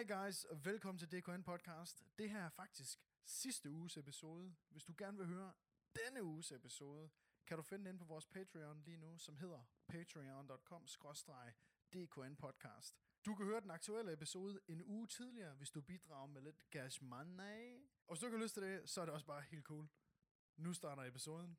Hey guys, og velkommen til DKN Podcast. Det her er faktisk sidste uges episode. Hvis du gerne vil høre denne uges episode, kan du finde den inde på vores Patreon lige nu, som hedder patreon.com DKN Podcast. Du kan høre den aktuelle episode en uge tidligere, hvis du bidrager med lidt cash money. Og hvis du ikke har lyst til det, så er det også bare helt cool. Nu starter episoden.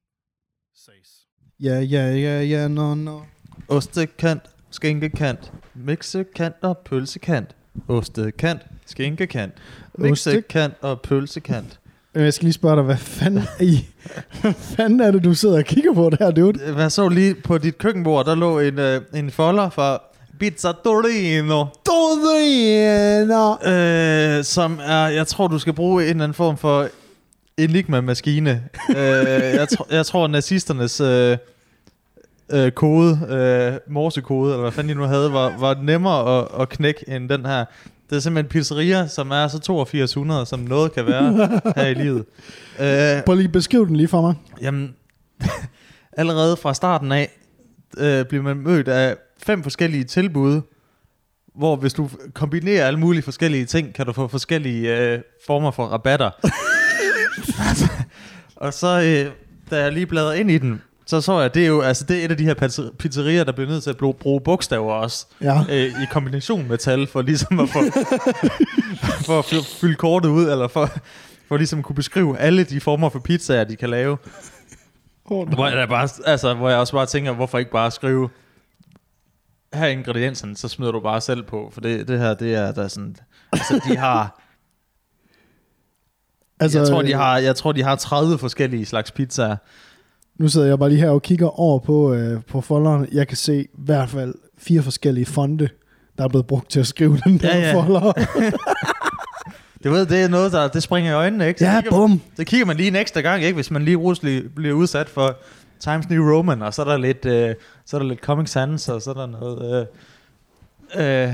Ses. Ja, ja, ja, ja, no, no. Ostekant, skænkekant, mixekant og pølsekant. Ostekant, skinkekant, mixekant og pølsekant. Øh, Jeg skal lige spørge dig, hvad fanden, i, hvad fanden er det, du sidder og kigger på der, dude? Hvad så lige på dit køkkenbord, der lå en, øh, en folder fra Pizza Torino, Torino. øh, som er, jeg tror, du skal bruge en eller anden form for Enigma-maskine. øh, jeg, tr- jeg tror, nazisternes øh, øh, kode, øh, morsekode, eller hvad fanden de nu havde, var, var nemmere at, at knække end den her. Det er simpelthen pizzeria, som er så 8200, som noget kan være her i livet. Øh, Prøv lige at beskrive den lige for mig. Jamen, allerede fra starten af øh, bliver man mødt af fem forskellige tilbud, hvor hvis du kombinerer alle mulige forskellige ting, kan du få forskellige øh, former for rabatter. og så, øh, da jeg lige bladrede ind i den, så så jeg, det er jo altså, det er et af de her pizzer- pizzerier, der bliver nødt til at bruge, bogstaver også, Ja. øh, i kombination med tal, for ligesom at få, for at fy- fylde kortet ud, eller for, for ligesom at kunne beskrive alle de former for pizzaer, de kan lave. Hvor jeg, bare, altså, hvor jeg også bare tænker, hvorfor ikke bare skrive, her er ingredienserne, så smider du bare selv på, for det, det her, det er der sådan, altså de har, altså, jeg, tror, de har, jeg tror, de har 30 forskellige slags pizzaer. Nu sidder jeg bare lige her og kigger over på, øh, på folderen. Jeg kan se i hvert fald fire forskellige fonde, der er blevet brugt til at skrive den der Ja, ja. folder. Det, ved, det er noget, der det springer i øjnene, ikke? Så, ja, kigger, bum. så kigger man lige en ekstra gang, ikke? Hvis man lige pludselig bliver udsat for Times New Roman, og så er der lidt, øh, så er der lidt Comic Sans, og så er der noget... Øh, øh,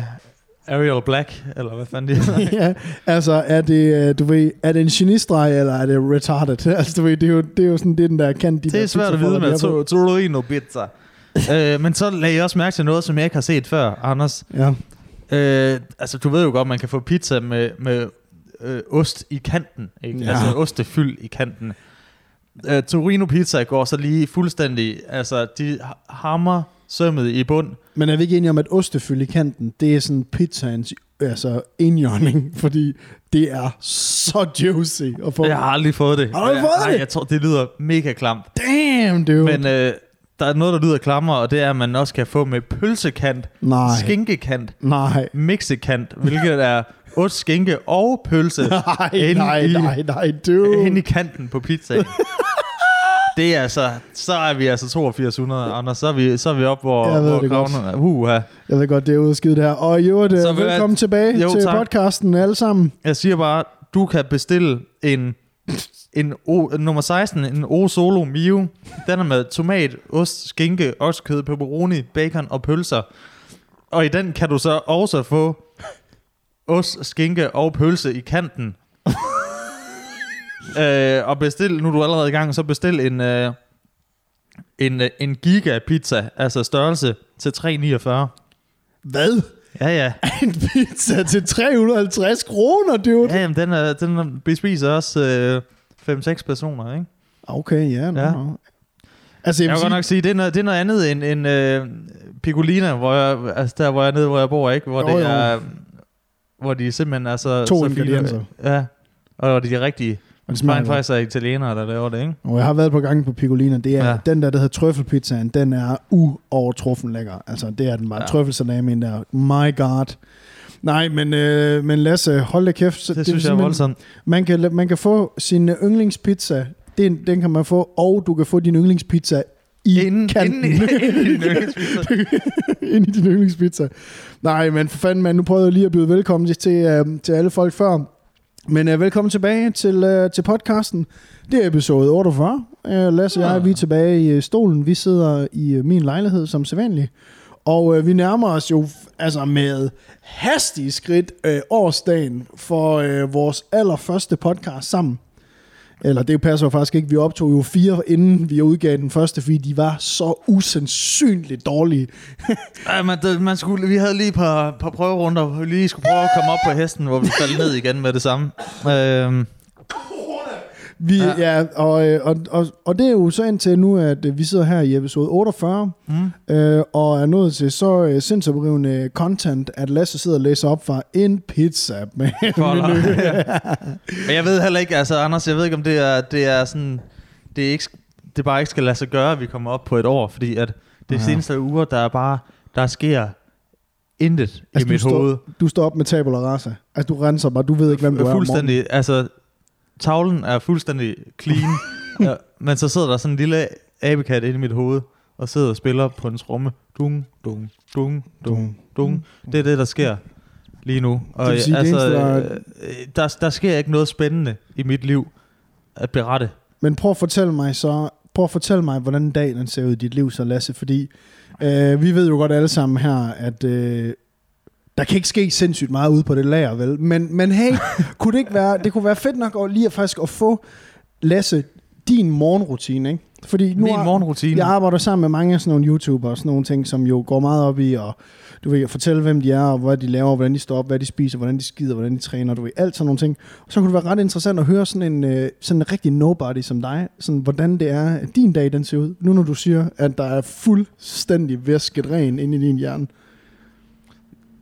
Arial Black, eller hvad fanden det hedder. ja, altså er det, øh, du ved, er det en genistreg, eller er det retarded? Altså du ved, det er jo, det er jo sådan, det er den der kan de Det er svært at vide med Torino pizza. øh, men så lagde jeg også mærke til noget, som jeg ikke har set før, Anders. Ja. Øh, altså, du ved jo godt, man kan få pizza med, med øh, ost i kanten. Ikke? Ja. Altså ostefyld i kanten. Øh, Torino pizza går så lige fuldstændig, altså de ha- hammer sømmet i bund. Men er vi ikke enige om, at ostefyld i kanten, det er sådan pizzaens altså indjørning, fordi det er så juicy at få. Jeg har aldrig fået det. Har du aldrig fået Nej, det? jeg tror, det lyder mega klamt. Damn, dude. Men øh, der er noget, der lyder klammer, og det er, at man også kan få med pølsekant, nej, skinkekant, nej, mixekant, hvilket er ost, skinke og pølse nej, nej, nej, nej, dude. hen i kanten på pizzaen. det er altså, så er vi altså 8200, Anders. Så er vi, så er vi op, hvor, Jeg ved hvor det godt. Uh, Jeg ved godt, det er ude skidt her. Og i øvrigt, Så øh, velkommen tilbage Jo, til tak. podcasten alle sammen. jeg siger bare, du kan bestille en, en o, nummer 16, en O Solo Mio. Den er med tomat, ost, skinke, oksekød, pepperoni, bacon og pølser. Og i den kan du så også få ost, skinke og pølse i kanten. Øh, og bestil, nu er du allerede i gang, så bestil en, øh, en, øh, en giga pizza, altså størrelse til 3,49. Hvad? Ja, ja. En pizza til 350 kroner, dude. Ja, jamen, den, er, den er- bespiser også øh, 5-6 personer, ikke? Okay, ja. No, Ja. no. Altså, Jeg jeg vil sige, nok sige, det er noget, det er noget andet end, end øh, Piccolina, hvor jeg, altså der, hvor jeg er nede, hvor jeg bor, ikke? Hvor Jo, det jo. er, hvor de simpelthen er så, To så. Fine, ja, og de er rigtige. Og det smager faktisk er italienere, der laver det, ikke? Og jeg har været på gangen på Piccolina. Det er ja. Den der, der hedder trøffelpizzaen. Den er uovertruffen lækker. Altså, det er den bare. Ja. Ja. Trøffelsalami der. My God. Nej, men, øh, men Lasse, hold da kæft. Så Det, det synes jeg er voldsomt. Man kan, man kan få sin yndlingspizza. Den, den kan man få, og du kan få din yndlingspizza i Inden, kanten. inden, inden din yndlingspizza. ind i din yndlingspizza. Nej, men for fanden, man, nu prøvede jeg lige at byde velkommen til, uh, til alle folk før. Men uh, velkommen tilbage til, uh, til podcasten. Det er episode 48. Uh, Lasse og jeg, Ah. vi er tilbage i uh, stolen. Vi sidder i uh, min lejlighed som sædvanligt. Og uh, vi nærmer os jo altså med hastige skridt uh, årsdagen for uh, vores allerførste podcast sammen. Eller det passer jo faktisk ikke. Vi optog jo fire, inden vi udgav den første, fordi de var så usandsynligt dårlige. Ej, man, det, man skulle, vi havde lige et par, par prøverunder, hvor vi lige skulle prøve at komme op på hesten, hvor vi faldt ned igen med det samme. Øhm, vi, ja. Ja. ja og, øh, og, og, og det er jo så indtil nu, at øh, vi sidder her i episode 48, mm. øh, og er nået til så øh, sindsoprivende content, at Lasse sidder og læser op fra en pizza med menu. Men jeg ved heller ikke, altså Anders, jeg ved ikke, om det er, det er sådan, det er, ikke, det bare ikke skal lade sig gøre, at vi kommer op på et år, fordi at det Ja. seneste uger, der er bare, der sker intet altså, i mit du står- hoved. Du står op med tabula rasa. Altså, du renser bare. Du ved ikke, hvem du er. Fuldstændig, altså, tavlen er fuldstændig clean, ja, men så sidder der sådan en lille abekat inde i mit hoved, og sidder og spiller på en tromme. Dung, dung, dung, dung, dung. Det er det, der sker lige nu. Og Det sige, det altså, eneste, der- øh, der, der sker ikke noget spændende i mit liv at berette. Men prøv at fortælle mig så, prøv at fortælle mig, hvordan dagen ser ud i dit liv så, Lasse, fordi øh, vi ved jo godt alle sammen her, at øh, der kan ikke ske sindssygt meget ude på det lager, vel? Men, men hey, kunne det ikke være, det kunne være fedt nok at lige at faktisk at få, Lasse, din morgenrutine, ikke? Fordi nu Min har- morgenrutine. Jeg arbejder sammen med mange af sådan nogle YouTubere og sådan nogle ting, som jo går meget op i at du ved, at fortælle, hvem de er, og hvad de laver, hvordan de står op, hvad de spiser, hvordan de skider, hvordan de træner, du ved, alt sådan nogle ting. Og så kunne det være ret interessant at høre sådan en, øh, sådan en rigtig nobody som dig, sådan hvordan det er, at din dag den ser ud. Nu når du siger, at der er fuldstændig væsket ren inde i din hjerne.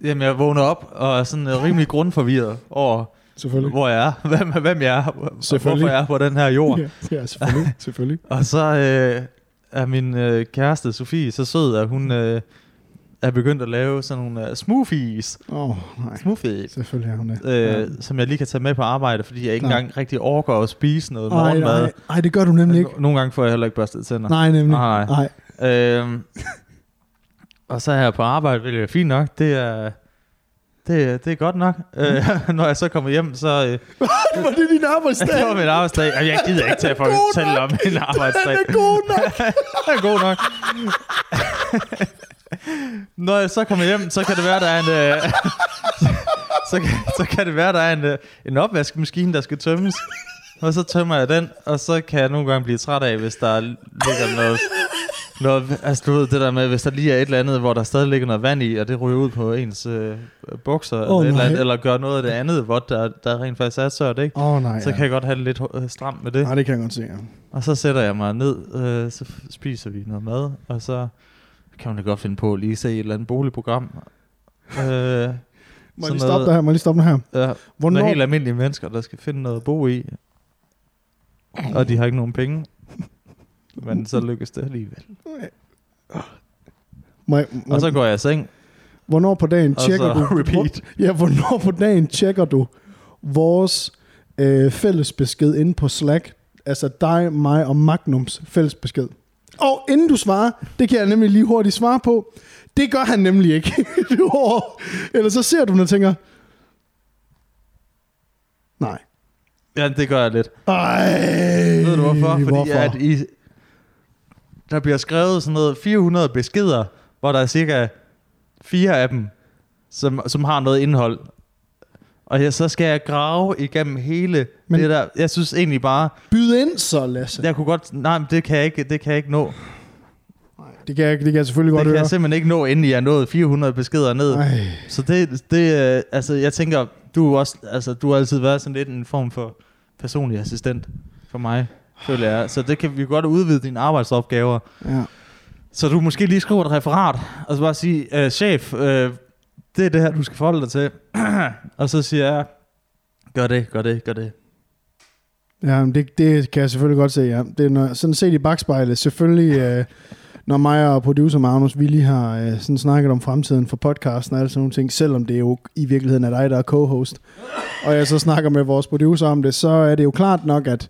Jamen, jeg vågner op og er sådan øh, rimelig grundforvirret over, Selvfølgelig. hvor jeg er, hvem, hvem jeg er, hvorfor jeg er på den her jord. Ja, ja selvfølgelig. selvfølgelig. Og så øh, er min øh, kæreste Sofie så sød, at hun øh, er begyndt at lave sådan nogle øh, smoothies. Åh, oh, nej. Smoothies. Selvfølgelig er hun det. Øh, Som jeg lige kan tage med på arbejde, fordi jeg ikke Nej. engang rigtig orker at spise noget Ej, morgenmad. nej, ej, det gør du nemlig ikke. Nogle gange får jeg heller ikke børstet tænder. Nej, nemlig. Nej. nej. Øhm, og så her på arbejde, vil jeg fint nok. Det er, det, det er godt nok. Øh, når jeg så kommer hjem, så... Øh, Var det din arbejdsdag? det var min arbejdsdag. Jamen, jeg gider ikke til at er god fortælle nok. om min arbejdsdag. Den er god nok. Den er god nok. Når jeg så kommer hjem, så kan det være, der er en... Øh, så, kan, så kan det være, der er en, øh, en opvaskemaskine, der skal tømmes. Og så tømmer jeg den, og så kan jeg nogle gange blive træt af, hvis der ligger noget... noget altså du ved det der med, hvis der lige er et eller andet, hvor der stadig ligger noget vand i, og det ryger ud på ens øh, bukser, Åh, eller, et eller, andet, eller gør noget af det andet, hvor der, der rent faktisk er tørt, ikke? Oh, nej. Så ja. kan jeg godt have det lidt øh, stramt med det. Nej, det kan jeg godt se, ja. Og så sætter jeg mig ned, øh, så spiser vi noget mad, og så kan man da godt finde på at lige se et eller andet boligprogram. Øh, Må jeg lige stoppe noget- her? Må jeg lige stoppe her? ja? Hvornår, helt almindelige mennesker, der skal finde noget at bo i, og de har ikke nogen penge. Men så lykkes det alligevel. jeg, må, Og så går jeg i seng, hvornår på dagen tjekker du... repeat. Ja, hvornår på dagen tjekker du vores øh, fælles besked inde på Slack? Altså dig, mig og Magnums fælles besked. Og inden du svarer, det kan jeg nemlig lige hurtigt svare på. Det gør han nemlig ikke. Eller så ser du den og tænker, nej. Ja, det gør jeg lidt. Ej, Ved du hvorfor? Fordi hvorfor? at i, der bliver skrevet sådan noget 400 beskeder, hvor der er cirka fire af dem, som, som har noget indhold. Og jeg, så skal jeg grave igennem hele Men- det der. Jeg synes egentlig bare, Byd ind så, Lasse. jeg kunne godt, nej, men det kan jeg ikke, det kan jeg ikke nå. Det kan jeg, det kan jeg selvfølgelig Det godt kan høre. jeg simpelthen ikke nå, inden jeg er nået 400 beskeder ned. Ej. Så det, det øh, altså jeg tænker, du også, altså du har altid været sådan lidt en form for personlig assistent for mig, føler jeg. Så det kan vi godt udvide dine arbejdsopgaver. Ja. Så du måske lige skriver et referat, og så bare sige, øh, chef, øh, det er det her, du skal forholde dig til. og så siger jeg, gør det, gør det, gør det. Ja, men det, det kan jeg selvfølgelig godt se, ja. Det er når, sådan set i bagspejlet. Selvfølgelig, øh, når mig og producer Magnus, vi lige har øh, sådan snakket om fremtiden for podcasten og alle sådan nogle ting, selvom det jo i virkeligheden er dig, der er co-host, og jeg så snakker med vores producer om det, så er det jo klart nok, at,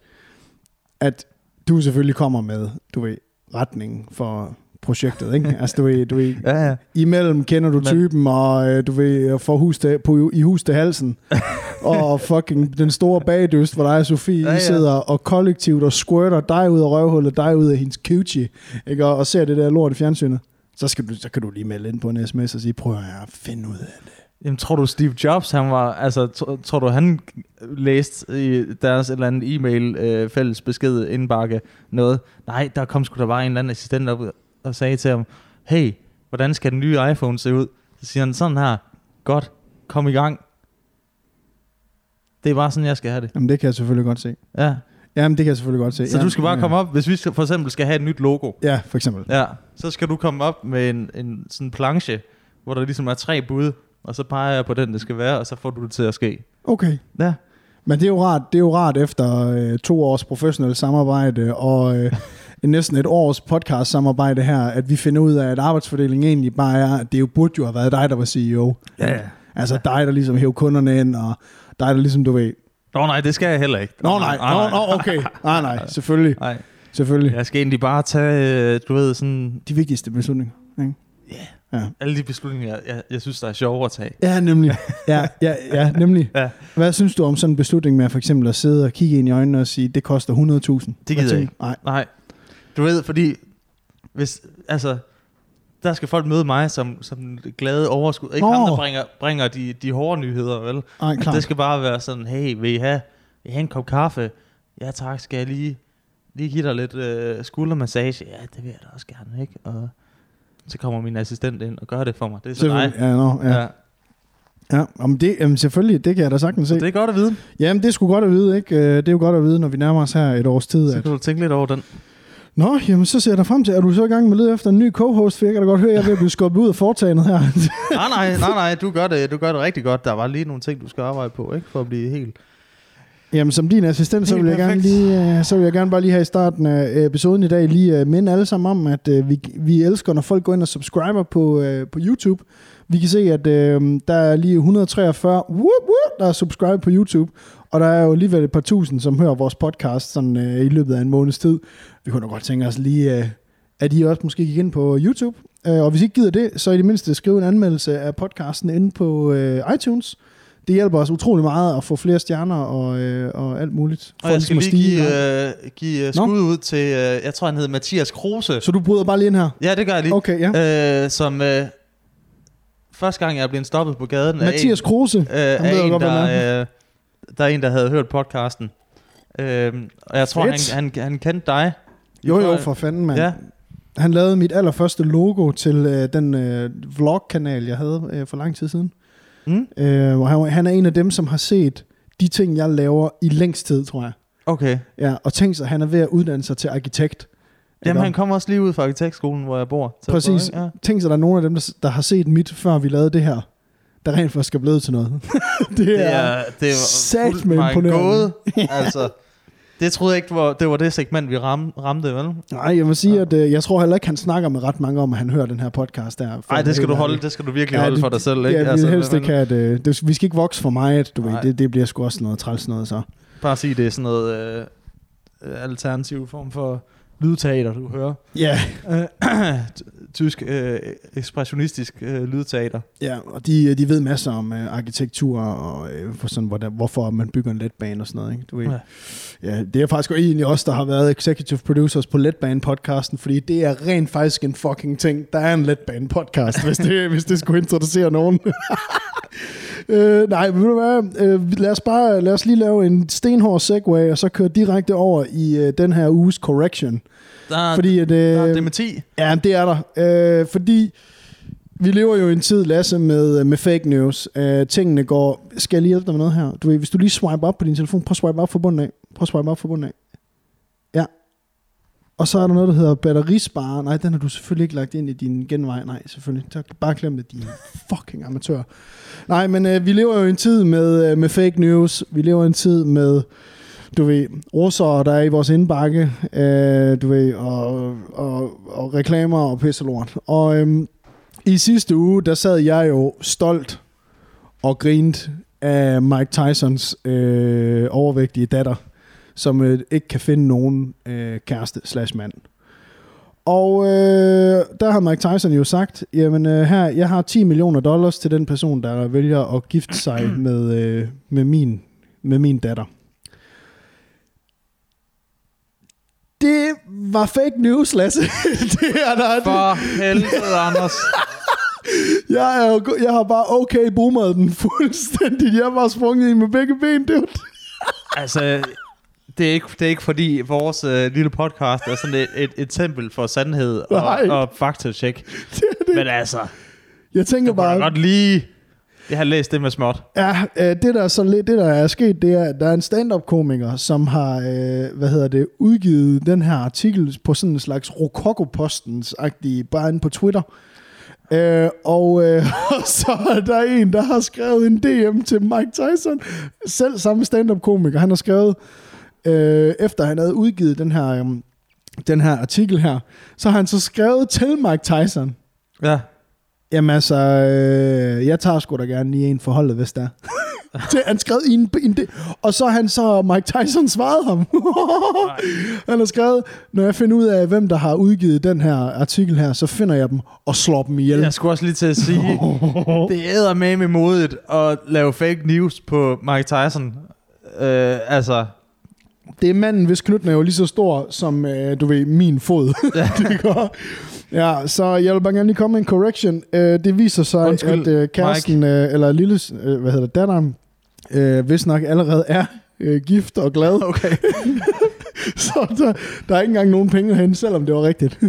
at du selvfølgelig kommer med, du ved, retningen for projektet, ikke? Altså, du ved, du ved Ja, ja. imellem kender du Men- typen, og øh, du ved, får hus til, på, i hus til halsen. og fucking den store bagdyst, hvor dig og Sofie ja. ja. sidder og kollektivt og squirter dig ud af røvhullet, dig ud af hendes coochie, ikke? Og, og ser det der lort i fjernsynet. Så, skal du, så kan du lige melde ind på en sms og sige, prøv at finde ud af det. Jamen, tror du Steve Jobs, han var, altså, tror, tror du han læste i deres eller andet e-mail øh, fælles besked indbakke noget? Nej, der kom sgu da bare en eller anden assistent op og sagde til ham, hey, hvordan skal den nye iPhone se ud? Så siger han sådan her, godt, kom i gang. Det er bare sådan, jeg skal have det. Jamen, det kan jeg selvfølgelig godt se. Ja. Jamen, det kan jeg selvfølgelig godt se. Så ja, du skal bare ja. komme op, hvis vi for eksempel skal have et nyt logo. Ja, for eksempel. Ja, så skal du komme op med en, en sådan planche, hvor der ligesom er tre bud, og så peger jeg på den, det skal være, og så får du det til at ske. Okay. Ja. Men det er jo rart, det er jo rart efter øh, to års professionelt samarbejde og øh, næsten et års podcast samarbejde her, at vi finder ud af, at arbejdsfordelingen egentlig bare er, at det jo burde jo have været dig, der var CEO. Ja, ja. Altså dig, der ligesom hævde kunderne ind, og dig, der ligesom, du ved... Nå nej, det skal jeg heller ikke. Nå nej, nå, nå okay. Nej, nej, selvfølgelig. Nej, Selvfølgelig. jeg skal egentlig bare tage, øh, du ved, sådan De vigtigste beslutninger. Ikke? Alle de beslutninger, jeg, jeg, synes, der er sjovere at tage. Ja, nemlig. Ja, ja, ja, nemlig. Ja. Hvad synes du om sådan en beslutning med for eksempel at sidde og kigge ind i øjnene og sige, det koster 100.000? Det Hvad gider jeg ikke. Nej. Nej, du ved, fordi hvis, altså, der skal folk møde mig som, som glade overskud. Ikke Nå. ham, der bringer, bringer de, de hårde nyheder, vel? Nej, klart. Det skal bare være sådan, hey, vil I have, vil I have en kop kaffe? Ja tak, skal jeg lige, lige give dig lidt øh, skuldermassage? Ja, det vil jeg da også gerne, ikke? Og så kommer min assistent ind og gør det for mig. Det er så. Selvfølgelig. Ja, nå, ja. Ja. ja. Jamen, det, jamen, selvfølgelig, det kan jeg da sagtens se. Det er godt at vide. Jamen, det er sgu godt at vide, ikke? Øh, Det er jo godt at vide, når vi nærmer os her et års tid. Så At... kan du tænke lidt over den. Nå, jamen, så ser jeg dig frem til. Er du så i gang med at lede efter en ny co-host? For jeg kan da godt høre, at jeg er ved at blive skubbet ud af foretagendet her. nej, nej, nej, nej, du gør, det, du gør det rigtig godt. Der var lige nogle ting, du skal arbejde på, ikke? For at blive helt... Jamen, som din assistent, så vil, jeg gerne lige, øh, så vil jeg gerne bare lige her i starten af episoden i dag lige øh, minde alle sammen om, at øh, vi, vi elsker, når folk går ind og subscriber på, på YouTube. Vi kan se, at øh, der er lige 143, whoop, whoop, der er subscribe på YouTube, og der er jo alligevel et par tusind, som hører vores podcast sådan, øh, i løbet af en måneds tid. Vi kunne da godt tænke os lige, øh, at I også måske gik ind på YouTube. Øh, og hvis I ikke gider det, så i det mindste skriv en anmeldelse af podcasten inde på øh, iTunes. Det hjælper os utrolig meget at få flere stjerner og, øh, og alt muligt. Og jeg skal lige stige. give, øh, give øh, skud ud til, øh, jeg tror han hedder Mathias Kruse. Så du bryder bare lige ind her? Ja, det gør jeg lige. Okay, ja. Øh, som øh, første gang jeg blevet stoppet på gaden af Mathias en, Kruse. øh, af en godt, der, øh, der er en, der havde hørt podcasten. Øh, og jeg tror, han, han, han kendte dig. Jo, jo, for fanden, mand. Ja, Han lavede mit allerførste logo til øh, den øh, vlog-kanal, jeg havde øh, for lang tid siden. Mm? Øh, hvor han, han er en af dem, som har set de ting, jeg laver i længst tid, tror jeg. okay. Ja, og tænk sig, at han er ved at uddanne sig til arkitekt. Jamen, han kommer også lige ud fra arkitektskolen, hvor jeg bor. på, Præcis. ikke? Ja. Tænk sig, at der er nogle af dem, der, der har set mit, før vi lavede det her, der rent faktisk er blevet til noget. det, Det er, det er satme fuldt mig en imponerende. gåde. altså, det troede jeg ikke, det var det, var det segment, vi ram, ramte, vel? Nej, jeg må sige, Ja. at øh, jeg tror heller ikke, han snakker med ret mange om, at han hører den her podcast der. Nej, det skal du holde, det skal du virkelig Ja, holde det- for dig selv, ikke? Ja, vi altså, helst ikke at, øh, det, vi skal ikke vokse for meget, du ved. Nej. Det, det bliver sgu også noget træls noget, så. Bare sige, det er sådan noget øh, øh, alternativ form for lydteater, du hører. Ja, Øh, tysk øh, ekspressionistisk øh, lydteater. ja og de, de ved masser om øh, arkitektur og øh, for sådan, hvordan, hvorfor man bygger en letbane og sådan noget. Ikke? Du ved. Ja. Ja. det er faktisk egentlig os, der har været executive producers på Letbane-podcasten, fordi det er rent faktisk en fucking ting. Der er en Letbane-podcast, hvis, det, hvis det skulle interessere nogen. øh, nej, ved du hvad? Øh, lad, os bare, lad os lige lave en stenhård segway, og så køre direkte over i øh, den her uges correction. Der, Fordi at, øh, der er dementi. Ja, det er der. Øh, fordi vi lever jo i en tid, Lasse, med, med fake news. Øh, tingene går... Skal jeg lige hjælpe dig med noget her? Du ved, hvis du lige swipe op på din telefon, prøv at swipe op for bunden af. Prøv at swipe op for bunden af. Ja. Og så er der noget, der hedder batterispare. Nej, den har du selvfølgelig ikke lagt ind i din genvej. Nej, selvfølgelig. Så bare glem det, din fucking amatør. Nej, men øh, vi lever jo i en tid med, øh, med fake news. Vi lever i en tid med du ved, russere, der er i vores indbakke, øh, du ved, og, og, og reklamer og pisselort. Og øhm, i sidste uge, der sad jeg jo stolt og grinte af Mike Tysons øh, overvægtige datter, som øh, ikke kan finde nogen øh, kæreste slash mand. Og øh, der har Mike Tyson jo sagt, jamen øh, her, jeg har 10 millioner dollars til den person, der vælger at gifte sig med, øh, med, min, med min datter. Det var fake news, Lasse. det er der. For helvede, Anders. Jeg, er jo, jeg har bare okay boomeret den fuldstændig. Jeg har bare sprunget i med begge ben, dude. Altså, det er ikke, det er ikke fordi vores øh, lille podcast er sådan et, et, et tempel for sandhed og, Nej. og faktatjek. Men altså, Jeg tænker bare, godt lige... Jeg har læst det med småt. ja, øh, det der, er så lidt, det der er sket, det er, at der er en stand-up-komiker, som har, øh, hvad hedder det, udgivet den her artikel på sådan en slags Rokoko-postens-agtige, bare inde på Twitter. Øh, og øh, så er der en, der har skrevet en DM til Mike Tyson. Selv samme stand-up-komiker. Han har skrevet, øh, efter han havde udgivet den her, øh, den her artikel her, så har han så skrevet til Mike Tyson. Ja. Jamen altså, øh, jeg tager sgu da gerne lige en forholdet, hvis der er. Det, han skrev i en, en det, og så han så Mike Tyson svaret ham. han har skrevet, når jeg finder ud af, hvem der har udgivet den her artikel her, så finder jeg dem og slår dem ihjel. Jeg skulle også lige til at sige, det æder med med modet at lave fake news på Mike Tyson. Øh, altså, Det er manden, hvis knytten er jo lige så stor som, øh, du ved, min fod. Ja. det går. Ja, så jeg vil bare gerne lige komme med en correction. Øh, det viser sig, Undskyld, at øh, kæresten, øh, eller lille, øh, hvad hedder det, datteren, øh, hvis nok allerede er øh, gift og glad. okay. Så der, der er ikke engang nogen penge hente, selvom det var rigtigt.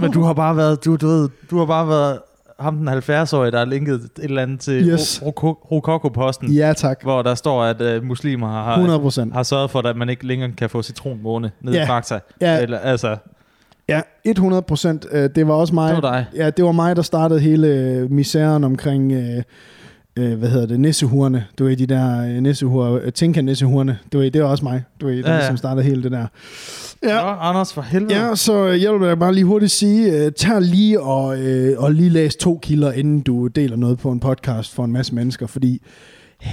Men du har bare været, du, du ved, du har bare været ham den 70-årige, der har linket et eller andet til Yes. Roko- Rokoko-posten, ja, tak. hvor der står, at øh, muslimer har, 100 procent. har sørget for, at man ikke længere kan få citronmåne ned Ja. i Fakta. Ja, Eller, altså, ja 100 procent. Det var også mig. det var dig. Ja, det var mig, der startede hele øh, misæren omkring, øh, øh, hvad hedder det, nissehurene. Du ved, de der øh, nissehuer, øh, tinka nissehurene. Du ved, det var også mig. Du ved, der Ja, ja. ligesom startede hele det der. Ja. Nå, Anders, for helvede. Ja, så jeg vil da bare lige hurtigt sige, uh, tag lige og, uh, og lige læs to kilder, inden du deler noget på en podcast for en masse mennesker, fordi øh,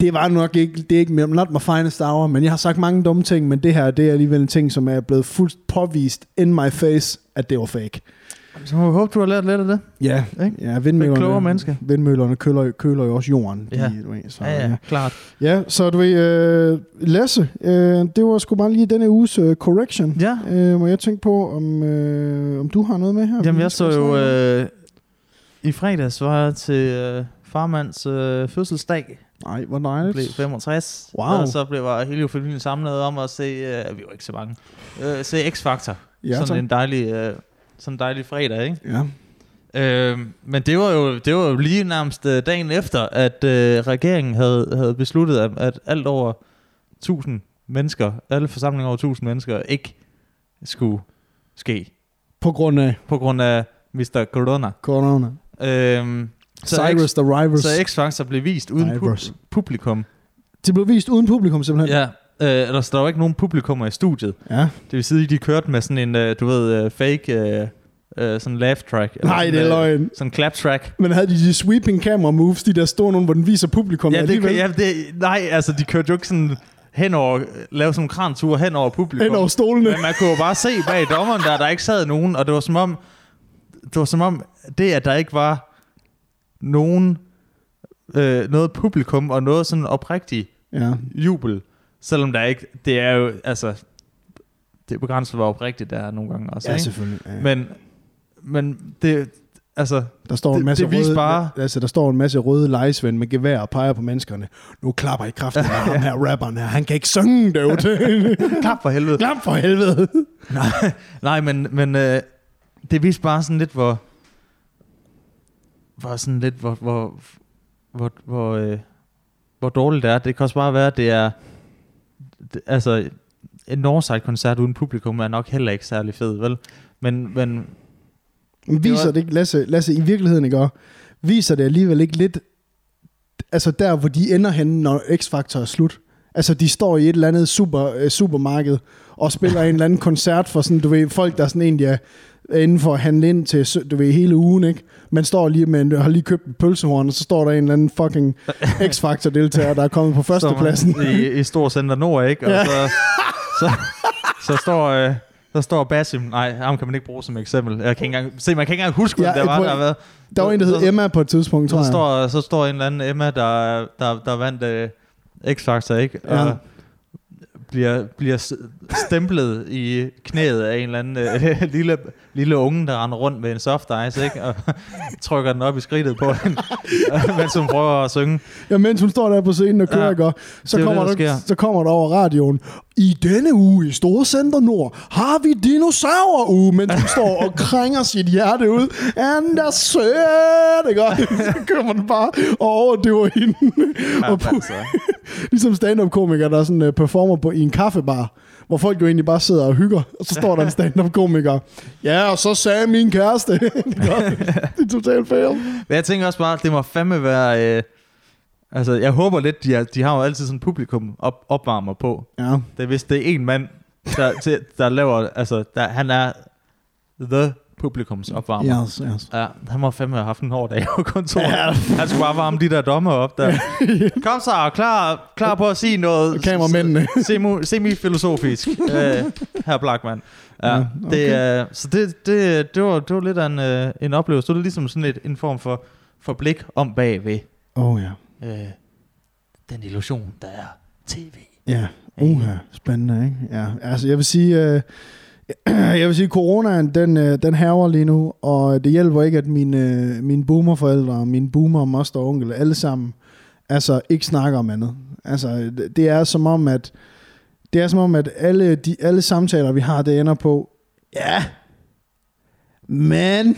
det var nok ikke, det er ikke not my finest hour, men jeg har sagt mange dumme ting, men det her, det er alligevel en ting, som er blevet fuldt påvist in my face, at det var fake. Så må vi håbe, du har lært lidt af det. Ja, Ikke? ja klogere vindmøllerne, mennesker. vindmøllerne køler, køler jo også jorden. Ja. du ved, så, Ja, ja, klart. ja, så du ved, øh, Lasse, øh, det var sgu bare lige denne uges øh, correction. Ja. Øh, må jeg tænke på, om, øh, om du har noget med her? Jamen, jeg så jo... Øh, I fredags var jeg til øh, farmands øh, fødselsdag. Nej, hvor dejligt. blev 65. Wow. Og så blev jeg hele familien samlet om at se... Øh, vi var ikke så mange. Øh, se X-Factor. Ja, sådan tak. en dejlig... Øh, sådan en dejlig fredag, ikke? Ja. Øh, men det var, jo, det var jo lige nærmest øh, dagen efter, at øh, regeringen havde, havde besluttet, at, at alt over 1000 mennesker, alle forsamlinger over 1000 mennesker, ikke skulle ske. På grund af På grund af Mr. Corona. corona. Øhm, så, Cyrus the Rivers. så X-Factor blev vist uden pu- publikum. Det blev vist uden publikum simpelthen. Ja, øh, der var ikke nogen publikummer i studiet. ja. Det vil sige, at de kørte med sådan en, øh, du ved, øh, fake, øh, øh, sådan laugh track. eller Nej, sådan, det er øh, løgn. Sådan clap track. Men havde de de sweeping camera moves, de der store nogle, hvor den viser publikum Ja, det, kan, ja det, nej, altså de kørte jo ikke sådan henover, lave sådan en krantur hen over publikum. Hen over stolene. Men man kunne jo bare se bag dommeren der, der ikke sad nogen, og det var som om, det var som om, det at der ikke var nogen, øh, noget publikum og noget sådan oprigtig Ja. jubel, selvom der ikke, det er jo, altså, det er begrænset, hvor oprigtigt det er nogle gange også, Ja, ikke? selvfølgelig. Ja. Men, men det, altså, der står en det- masse det viste røde, bare- altså, der står en masse røde lejesvend med gevær og peger på menneskerne. Nu klapper I kraften med ham her rapperen her. Han kan ikke synge, derude. klap for helvede. Klap for helvede. Nej, nej men, men øh, det viste bare sådan lidt, hvor... Hvor sådan lidt, hvor... Hvor, hvor, hvor, øh, hvor dårligt det er. Det kan også bare være, at det er... Det, altså, en Northside-koncert uden publikum er nok heller ikke særlig fed, vel? Men, men Men viser var- det ikke, Lasse, Lasse, i virkeligheden ikke også, viser det alligevel ikke lidt, altså der, hvor de ender henne, når X-Factor er slut. Altså, de står i et eller andet super, øh, supermarked og spiller en eller anden koncert for sådan, du ved, folk, der sådan egentlig er inden for at handle ind til, du ved, hele ugen, ikke? Man står lige med, en- har lige købt et pølsehorn, og så står der en eller anden fucking X-Factor-deltager, der er kommet på førstepladsen. I, i Stor Center Nord, ikke? Og Ja. så, så, så, står... Øh, så står Basim, nej, ham kan man ikke bruge som eksempel. Jeg kan ikke engang, se, man kan ikke engang huske, hvem Ja, ja, det var, der været. Der var en, der hed Så- Emma på et tidspunkt, tror Så jeg. står, så står en eller anden Emma, der, der, der vandt uh, X-Factor, ikke? Ja. Og bliver, bliver stemplet i knæet af en eller anden øh, lille, lille unge, der render rundt med en soft ice, ikke? Og trykker den op i skridtet på hende, mens hun prøver at synge. Ja, mens hun står der på scenen og kører, Ja, ja, så, det er kommer det, der der, så kommer der over radioen, i denne uge i Storcenter Nord har vi dinosauruge, mens hun står og krænger sit hjerte ud. And der sødt, ikke? Så kommer den bare og overdøver hende. Ja, og pu- altså. ligesom stand-up-komikere, der er sådan uh, performer på, i en kaffebar, hvor folk jo egentlig bare sidder og hygger, og så står der en stand-up-komiker. Ja, og så sagde min kæreste. det er totalt fail. Men jeg tænker også bare, det må fandme være... Øh, altså, jeg håber lidt, de har, de har jo altid sådan publikum op, opvarmer på. Ja. Det hvis det er en mand, der, til, der laver... Altså, der, han er the publikums opvarmer. Yes, yes. Ja, han må fandme have haft en hård dag på kontoret. Ja. Han skulle bare varme de der dommer op der. Kom så, klar, klar på at sige noget Kameramændene. semi, semi-filosofisk, øh, her Blackman. Ja, Ja, ja okay. det, øh, så det, det, det, var, det var lidt af en, øh, en oplevelse. Det var ligesom sådan et, en form for, for blik om bagved Oh ja. øh, den illusion, der er tv. Ja, uha, spændende, ikke? Ja, altså jeg vil sige, øh, jeg vil sige, coronaen, den, øh, den haver lige nu, og det hjælper ikke, at mine, øh, mine boomerforældre, mine boomer, moster og onkel, alle sammen, altså ikke snakker om andet. Altså, det- det er som om, at det er som om, at alle, de, alle samtaler, vi har, det ender på, ja, men,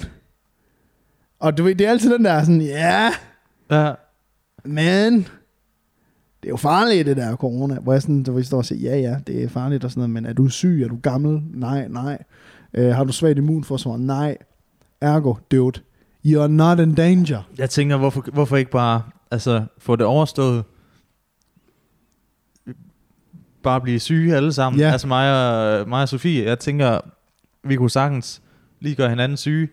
og du ved, det er altid den der sådan, ja, Ja, men det er jo farligt, det der corona. Hvor jeg sådan, så vi står og siger, ja, ja, det er farligt og sådan noget, men er du syg? Er du gammel? Nej, nej. Øh, har du svagt immunforsvar? Nej. Ergo, dude, you're not in danger. jeg tænker, hvorfor, hvorfor ikke bare altså, få det overstået? Bare blive syge alle sammen. Ja. Altså mig og, mig og Sofie, jeg tænker, vi kunne sagtens lige gøre hinanden syge.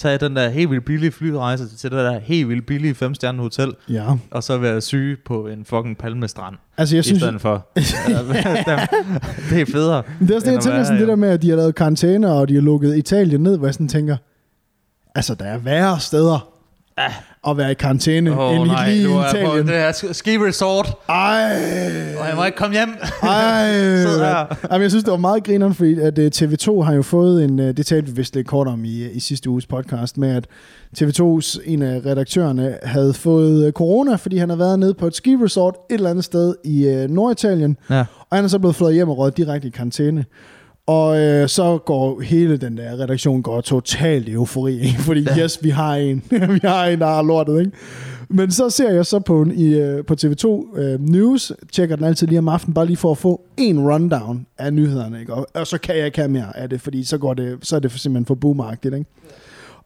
Tage den der helt vildt billige flyrejse til det der helt vildt billige femstjernede hotel, Ja. og så være syge på en fucking palmestrand, Altså, jeg i synes, stedet for. det er federe. det er også det, jeg tænker sådan, det der med, at de har lavet karantæne, og de har lukket Italien ned, hvor jeg sådan tænker, altså, der er værre steder at være i karantæne, Åh end nej, lige i er på Italien. det her sk- ski resort, Ej, og jeg må ikke komme hjem. Ej. Jamen, jeg synes, det var meget grineren, fordi at øh, TV2 har jo fået en, øh, det talte vi vist lidt kort om i, i sidste uges podcast, med at TV2's en af redaktørerne havde fået øh, corona, fordi han havde været nede på et ski-resort et eller andet sted i øh, Norditalien, Ja. og han er så blevet flået hjem og røget direkte i karantæne. Og øh, så går hele den der redaktion går totalt i eufori, ikke? fordi ja. yes, vi har en, vi har en, der har lortet, ikke? Men så ser jeg så på, en- i, øh, på TV2 øh, News, tjekker den altid lige om aftenen, bare lige for at få en rundown af nyhederne, ikke? Og, og så kan jeg ikke have mere af det, fordi så, går det, så er det simpelthen for boomeragtigt, ikke?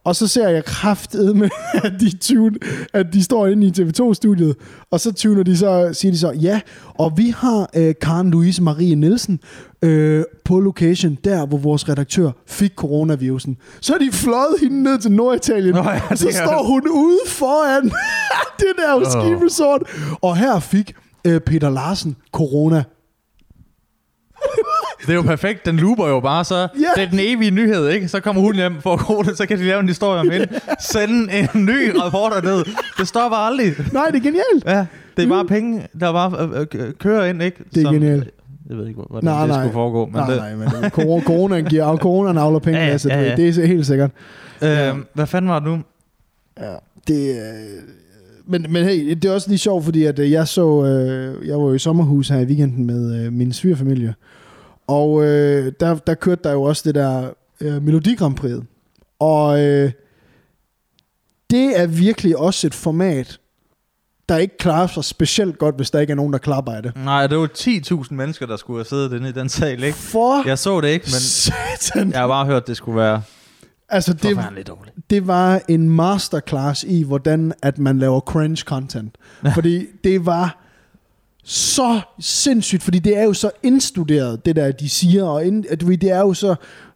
Og så ser jeg kraftet med, at de, tune, at de står inde i TV2-studiet, og så tuner de så, siger de så, ja, og vi har øh, Karen Louise Marie Nielsen øh, på location, der hvor vores redaktør fik coronavirusen. Så er de fløjet hende ned til Norditalien, Nå ja, og så det står hun ude foran det der Åh. ski resort, og her fik øh, Peter Larsen corona. Det er jo perfekt, den looper jo bare så. Ja. Det er den evige nyhed, ikke? Så kommer hun hjem for corona, så kan de lave en historie om hende. Sende en ny reporter ned. Det stopper aldrig. Nej, det er genialt. Ja, det er bare penge, der bare øh, øh, kører ind, ikke? Det er genialt. Jeg ved ikke, hvordan Nej, det nej. skulle foregå. Men nej, det, nej, men corona, corona giver, coronaen avler penge, Ja, ja, altså, ja, ja. det er helt sikkert. Øh, hvad fanden var det nu? Ja, det øh, men, men hey, det er også lige sjovt, fordi at jeg så, øh, jeg var jo i sommerhus her i weekenden med øh, min svigerfamilie, og øh, der, der kørte der jo også det der øh, Melodi Grand Prix. Og øh, det er virkelig også et format, der ikke klarer sig specielt godt, hvis der ikke er nogen, der klapper af det. Nej, det var 10.000 mennesker, der skulle have siddet inde i den sal, ikke? For Jeg så det ikke, men satan. jeg har bare hørt, det skulle være Altså, det, dårligt. det var en masterclass i, hvordan at man laver cringe content. Fordi det var så sindssygt, fordi det er jo så indstuderet, det der, de siger, og ind, at det er jo så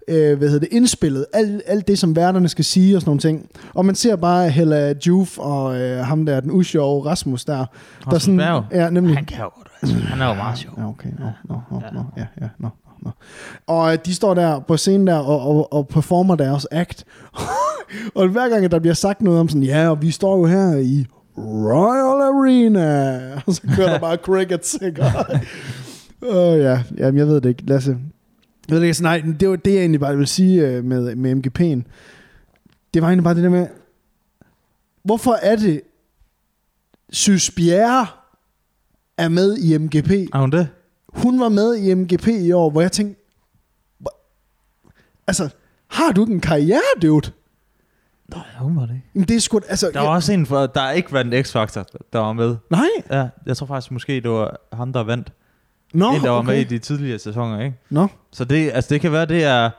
øh, hvad hedder det, indspillet, alt, alt det, som værterne skal sige og sådan nogle ting. Og man ser bare Hella Juf og øh, ham der, den usjove Rasmus der. der Rasmus Berg? Ja, nemlig. Han kan jo godt, altså. Han er jo meget sjov. Ja, okay. Nå, nå, nå, nå, ja, ja, nå, nå. Og øh, de står der på scenen der og, og, og performer deres act. og hver gang, der bliver sagt noget om sådan, ja, og vi står jo her i Royal Arena. Og så kører der bare crickets, ikke? Åh oh, ja, Jamen, jeg ved det ikke. Lasse. Jeg ved det ikke, nej, det var det, jeg egentlig bare vil sige øh, med, med MGP'en. Det var egentlig bare det der med, hvorfor er det, Sys Bjerre er med i MGP? Er hun det? Hun var med i MGP i år, hvor jeg tænkte, altså, har du ikke en karriere, dude? Nej, hun var det ikke. Jamen, det er sgu, altså, Der var også en, for, der ikke en X-Factor, der var med. nej, Ja, jeg tror faktisk måske, det var ham, der vandt. nå, en, der var okay. med i de tidligere sæsoner, ikke? Nå, Så det, altså det kan være, det er,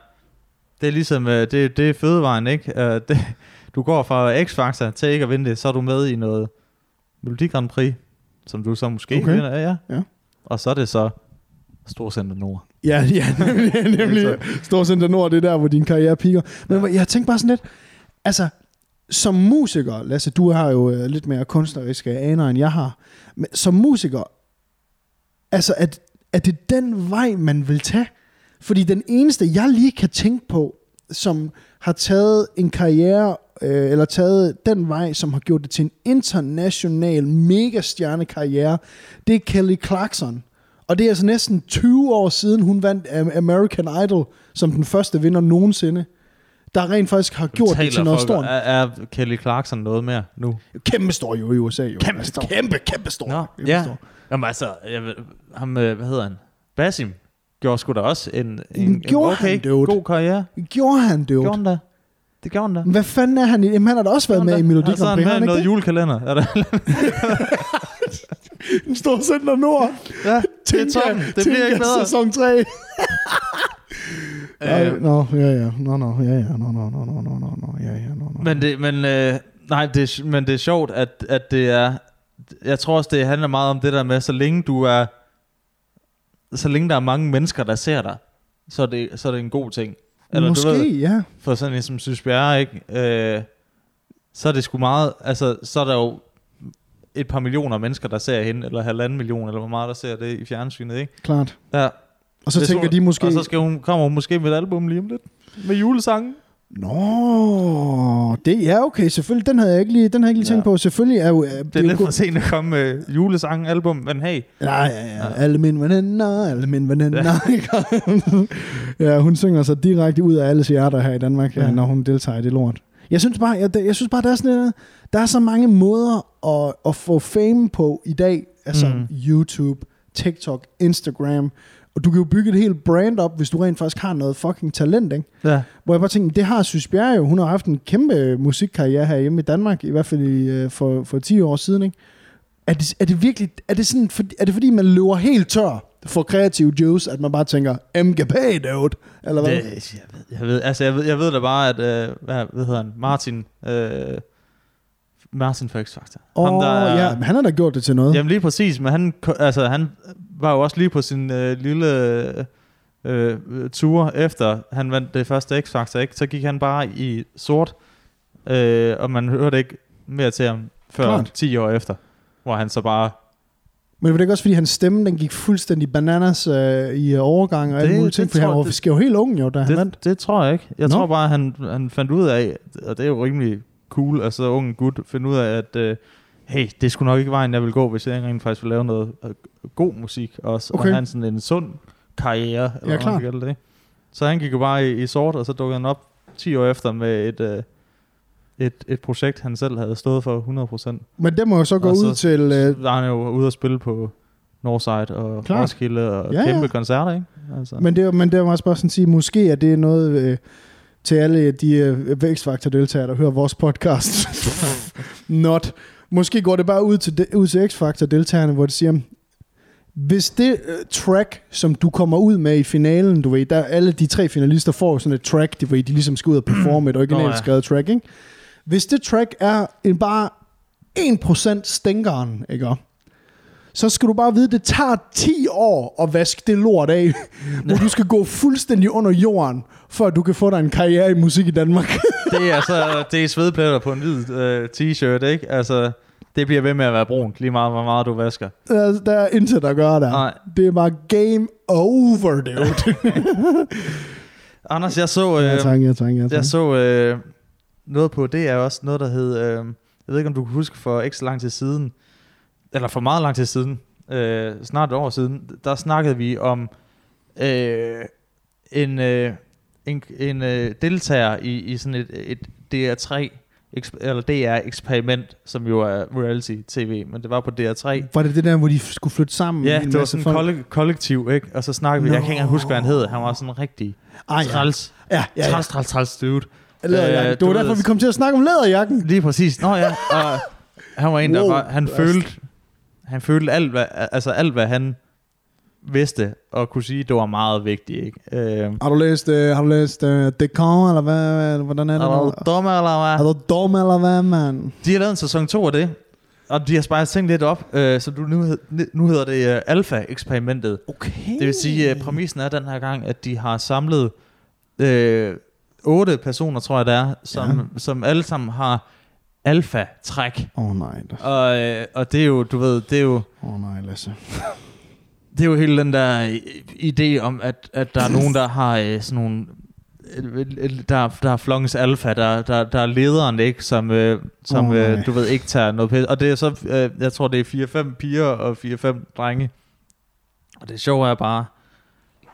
det er ligesom, øh, det, det er fødevejen, ikke? Øh, det, du går fra X-Factor til ikke at vinde det, så er du med i noget Melodi Grand Prix, som du så måske Okay. vinder, ja, ja. Ja. Og så er det så Storcenter Nord. Ja, ja, nemlig, nemlig Storcenter Nord, det er der, hvor din karriere piker. Men ja. jeg tænkte bare sådan lidt, altså, som musiker, Lasse, du har jo øh, lidt mere kunstneriske øh, aner, end jeg har. Men som musiker, altså, at, er det den vej, man vil tage? Fordi den eneste, jeg lige kan tænke på, som har taget en karriere, øh, eller taget den vej, som har gjort det til en international megastjernekarriere, det er Kelly Clarkson. Og det er altså næsten 20 år siden, hun vandt øh, American Idol som den første vinder nogensinde. Der rent faktisk har gjort det til noget stort. Er, er Kelly Clarkson noget mere nu? Kæmpe stor jo i USA. Jo. Kæmpe Altså, stor. Kæmpe, kæmpe stor. Nå, kæmpe ja. stor. Jamen altså, jeg, ham, øh, hvad hedder han? Basim gjorde sgu da også en, en, gjorde okay, han, dude? god karriere. Gjorde han det Gjorde jo? han da? Det gjorde han da. Hvad fanden er han i? Jamen, han har da også været med i Melodi Og så er Grand han Prix, med har i han noget ikke det? julekalender. Er det? En stor center nord. ja, det er toppen. Det bliver ikke bedre. sæson 3. Øh, Nå, ja, ja. Nå, nå, ja, ja. Nå, nå, nå, nå, nå, nå, nå, ja, ja, nå, nå. Men det, men, øh, nej, det, men det er sjovt, at, at det er... Jeg tror også, det handler meget om det der med, så længe du er... Så længe der er mange mennesker, der ser dig, så er det, så er det en god ting. Måske, du ved, ja. for sådan en som Synes Bjerre, ikke? Øh, så er det sgu meget... Altså, så er der jo et par millioner mennesker, der ser hende, eller halvanden million, eller hvor meget der ser det i fjernsynet, ikke? Klart. Ja. Og så Det tænker så- de måske... Og så skal hun, kommer hun måske med et album lige om lidt. Med julesangen. Nå, det ja okay, selvfølgelig. Den havde jeg ikke lige, den havde jeg ikke lige Ja. tænkt på. Selvfølgelig er jo... Det er lidt for sent at komme med julesangen album, men hey. Ja, ja, ja. Alle mine veninder, alle mine veninder. Ja. ja, hun synger sig direkte ud af alles hjerter her i Danmark, ja. Ja. når hun deltager i det lort. Jeg synes bare, jeg, jeg synes bare der er sådan noget, der er så mange måder at, at få fame på i dag. Altså. Mm. YouTube, TikTok, Instagram. Og du kan jo bygge et helt brand op, hvis du rent faktisk har noget fucking talent, ikke? Ja. Hvor jeg bare tænkte, det har Sys Bjerre jo. Hun har haft en kæmpe musikkarriere her hjemme i Danmark, i hvert fald i, øh, for, for 10 år siden. Ikke? Er, det, er det virkelig, er det, sådan, for, er det fordi, man løber helt tør for kreative juice, at man bare tænker, MGP, dude? Eller hvad? Det, jeg, ved, jeg, ved, altså jeg, ved, jeg ved da bare, at, øh, hvad, hvad hedder han, Martin, øh, Martin for X-Factor. Åh, Ham, der er- ja, men han har da gjort det til noget. Jamen lige præcis, men han, altså, han var jo også lige på sin øh, lille øh, tur, efter han vandt det første X-Factor, ikke? så gik han bare i sort, øh, og man hørte ikke mere til ham før Klart. 10 år efter, hvor han så bare Men var det ikke også, fordi hans stemme, den gik fuldstændig bananas øh, i øh, overgang og alle Det- mulige det ting? Fordi han var det- skrev helt ung jo, da han vandt. Det, det tror jeg ikke. Jeg Nå. Tror bare, han, han fandt ud af, og det er jo rimelig cool, at så ung gut finde ud af, at øh, hey, det skulle nok ikke vejen, jeg vil gå, hvis jeg rent faktisk vil lave noget øh, god musik også, Okay. og have sådan en sund karriere, eller Ja, hvad man kalde det. Så han gik jo bare i, i sort, og så dukkede han op 10 år efter med et, øh, et, et projekt, han selv havde stået for 100%. Men det må jo så gå Og så- ud til... Øh, Så var han jo ude at spille på Northside og Klart. Roskilde og Ja, kæmpe ja. koncerter, ikke? Altså. Men det, er- men det var også bare sådan at sige, måske er det noget øh, til alle de øh, vækstfaktor-deltagere, der hører vores podcast. Not. Måske går det bare ud til, de, ud til X-Factor-deltagerne, hvor det siger, hvis det øh, track, som du kommer ud med i finalen, du ved, der alle de tre finalister får sådan et track, du ved, de ligesom skal ud og performe et originalt Nå, ja. skrevet track, ikke? Hvis det track er en bare 1% stænkeren, ikke? Så skal du bare vide, det tager 10 år at vaske det lort af, hvor du skal gå fuldstændig under jorden, at du kan få dig en karriere i musik i Danmark. det er altså det er svedpletter på en hvid øh, t-shirt, ikke? Altså, det bliver ved med at være brunt, lige meget hvor meget du vasker. der, der er intet at gøre der. Nej. Det er bare game over, dude. Anders, jeg så, øh, ja, tak, ja, tak, ja, tak. jeg så øh, noget på, det er også noget, der hed, øh, jeg ved ikke, om du kan huske for ikke så lang tid siden, eller for meget lang tid siden, øh, snart et år siden, der snakkede vi om øh, en, øh, en, en øh, deltager i, i sådan et, et DR3 eksp- eller DR eksperiment, som jo er reality tv, men det var på DR3. Var det det der, hvor de skulle flytte sammen? Ja, det var sådan folk? kollek- kollektiv, ikke? Og så snakkede vi, jeg kan ikke huske, hvad han hed. Han var sådan rigtig ja. træls, Ja, ja, ja. træls, træls, træls dude. Læderjakken. Øh, det var derfor, vi kom til at snakke om læderjakken. Lige præcis. Nå ja, og han var en, der Wow, var, han følte, han følte alt, hvad, altså alt, hvad han vidste og kunne sige, det var meget vigtigt, ikke? Øh, Har du læst, uh, har du læst uh, Decon, eller hvad, hvordan er det? er du dum, eller Er hvad? du dum, eller hvad, mand? De har lavet en sæson 2 af det, og de har spejlet ting lidt op, øh, så du, nu, nu hedder det uh, Alpha-eksperimentet. Okay. Det vil sige, at præmissen er den her gang, at de har samlet øh, otte personer, tror jeg det er, som, ja. som alle sammen har alfa-træk. Åh oh, nej, Og, øh, og det er jo, du ved, det er jo, åh oh, nej, Lasse. det er jo hele den der i- idé om, at, at der er nogen, der har øh, sådan nogle øh, øh, der, der er flongens alfa, der, der, der er lederen, ikke? Som, øh, som oh, øh, du ved, ikke tager noget pæt. Og det er så, øh, jeg tror, det er 4-5 piger og 4-5 drenge. Og det sjove er bare,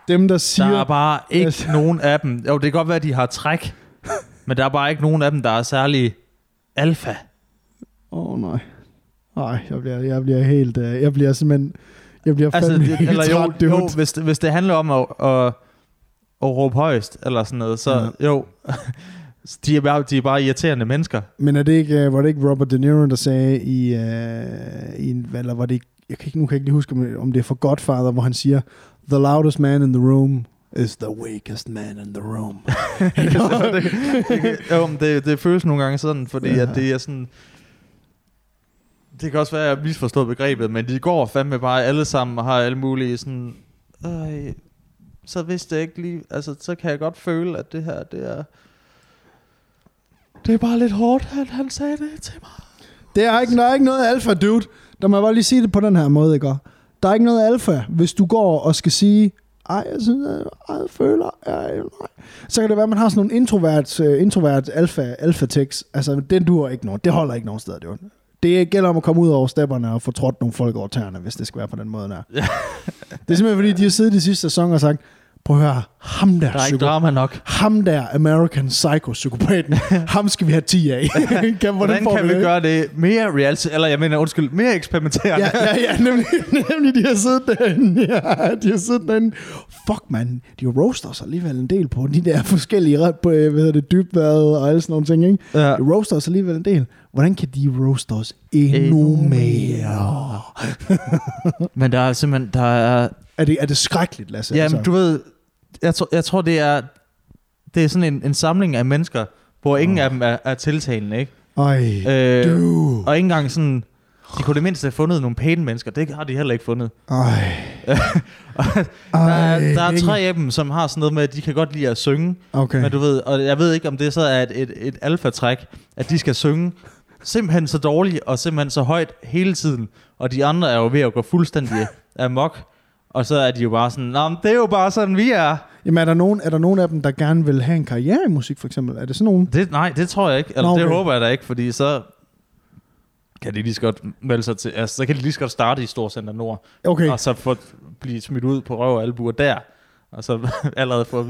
Dem, der der siger... er bare ikke Yes. nogen af dem. Jo, det kan godt være, at de har træk, men der er bare ikke nogen af dem, der er særlig alfa. Åh oh, nej. Nej, jeg bliver, jeg bliver helt... Uh, jeg bliver simpelthen... Jeg bliver Altså, fandme det, helt eller jo, træt, dude. jo hvis, det, hvis det handler om at, at, at råbe højst, eller sådan noget, så ja. jo, de er, bare, de er bare irriterende mennesker. Men er det ikke, uh, var det ikke Robert De Niro, der sagde i, uh, i en, eller var det ikke, jeg kan ikke, nu kan jeg ikke lige huske, om det er for Godfather, hvor han siger, The loudest man in the room is the weakest man in the room. det, det, jo, det, det føles nogle gange sådan, fordi Ja. at det er sådan... Det kan også være, at jeg har misforstået begrebet, men de går fandme bare alle sammen og har alle mulige sådan... Øh, så vidste jeg ikke lige... Altså, så kan jeg godt føle, at det her, det er... Det er bare lidt hårdt, at han sagde det til mig. Det er ikke, der er ikke noget alfa, dude. Der må jeg bare lige sige det på den her måde, ikke? Der er ikke noget alfa, hvis du går og skal sige, ej, jeg synes, jeg, ej, jeg føler, ej, nej. Så kan det være, at man har sådan nogle introvert, uh, introvert alfa, alfa tekst. Altså, den duer ikke nogen. Det holder ikke nogen steder, dude. Det gælder om at komme ud over stepperne og få trådt nogle folk over tæerne, hvis det skal være på den måde der. det er simpelthen fordi, de har siddet i sidste sæson og sagt, prøv at høre, ham der, Der er ikke psyko- drama nok. ham der American Psycho-psykopaten, ham skal vi have 10 af. kan, Hvordan får kan vi det? gøre det mere reality, eller jeg mener, undskyld, mere eksperimenterende? Ja, ja, ja, nemlig, nemlig de har siddet derinde. Ja, de har siddet derinde. Fuck, man. De roaster os alligevel en del på de der forskellige, ret på, øh, hvad hedder det, dybvad og alle sådan nogle ting, ikke? Ja. De roaster os alligevel en del. Hvordan kan de roaste os endnu, Endnu mere? Men der er simpelthen, der er, Er det, er det skrækkeligt, Lasse? Ja, men du ved, jeg tror, jeg tror det er det er sådan en, en samling af mennesker, hvor ingen Åh. af dem er, er tiltalende, ikke? Ej, Øh, du. og ikke engang sådan, de kunne det mindste have fundet nogle pæne mennesker, det har de heller ikke fundet. Ej. Der er, der er tre af dem, som har sådan noget med, at de kan godt lide at synge, Okay. men du ved, og jeg ved ikke, om det så er et, et, et alfatræk, at de skal synge simpelthen så dårligt og simpelthen så højt hele tiden, og de andre er jo ved at gå fuldstændig amok, og så er de jo bare sådan, Nå, men det er jo bare sådan, vi er. Jamen, er der, nogen, er der nogen af dem, der gerne vil have en karriere i musik, for eksempel? Er det sådan nogen? Det, nej, det tror jeg ikke. Eller Nå, okay. det håber jeg da ikke, fordi så kan de lige så godt melde sig til, altså, så kan de lige så godt starte i Storcenter Nord, Okay. og så få, blive smidt ud på røv og albuer der, og så allerede få at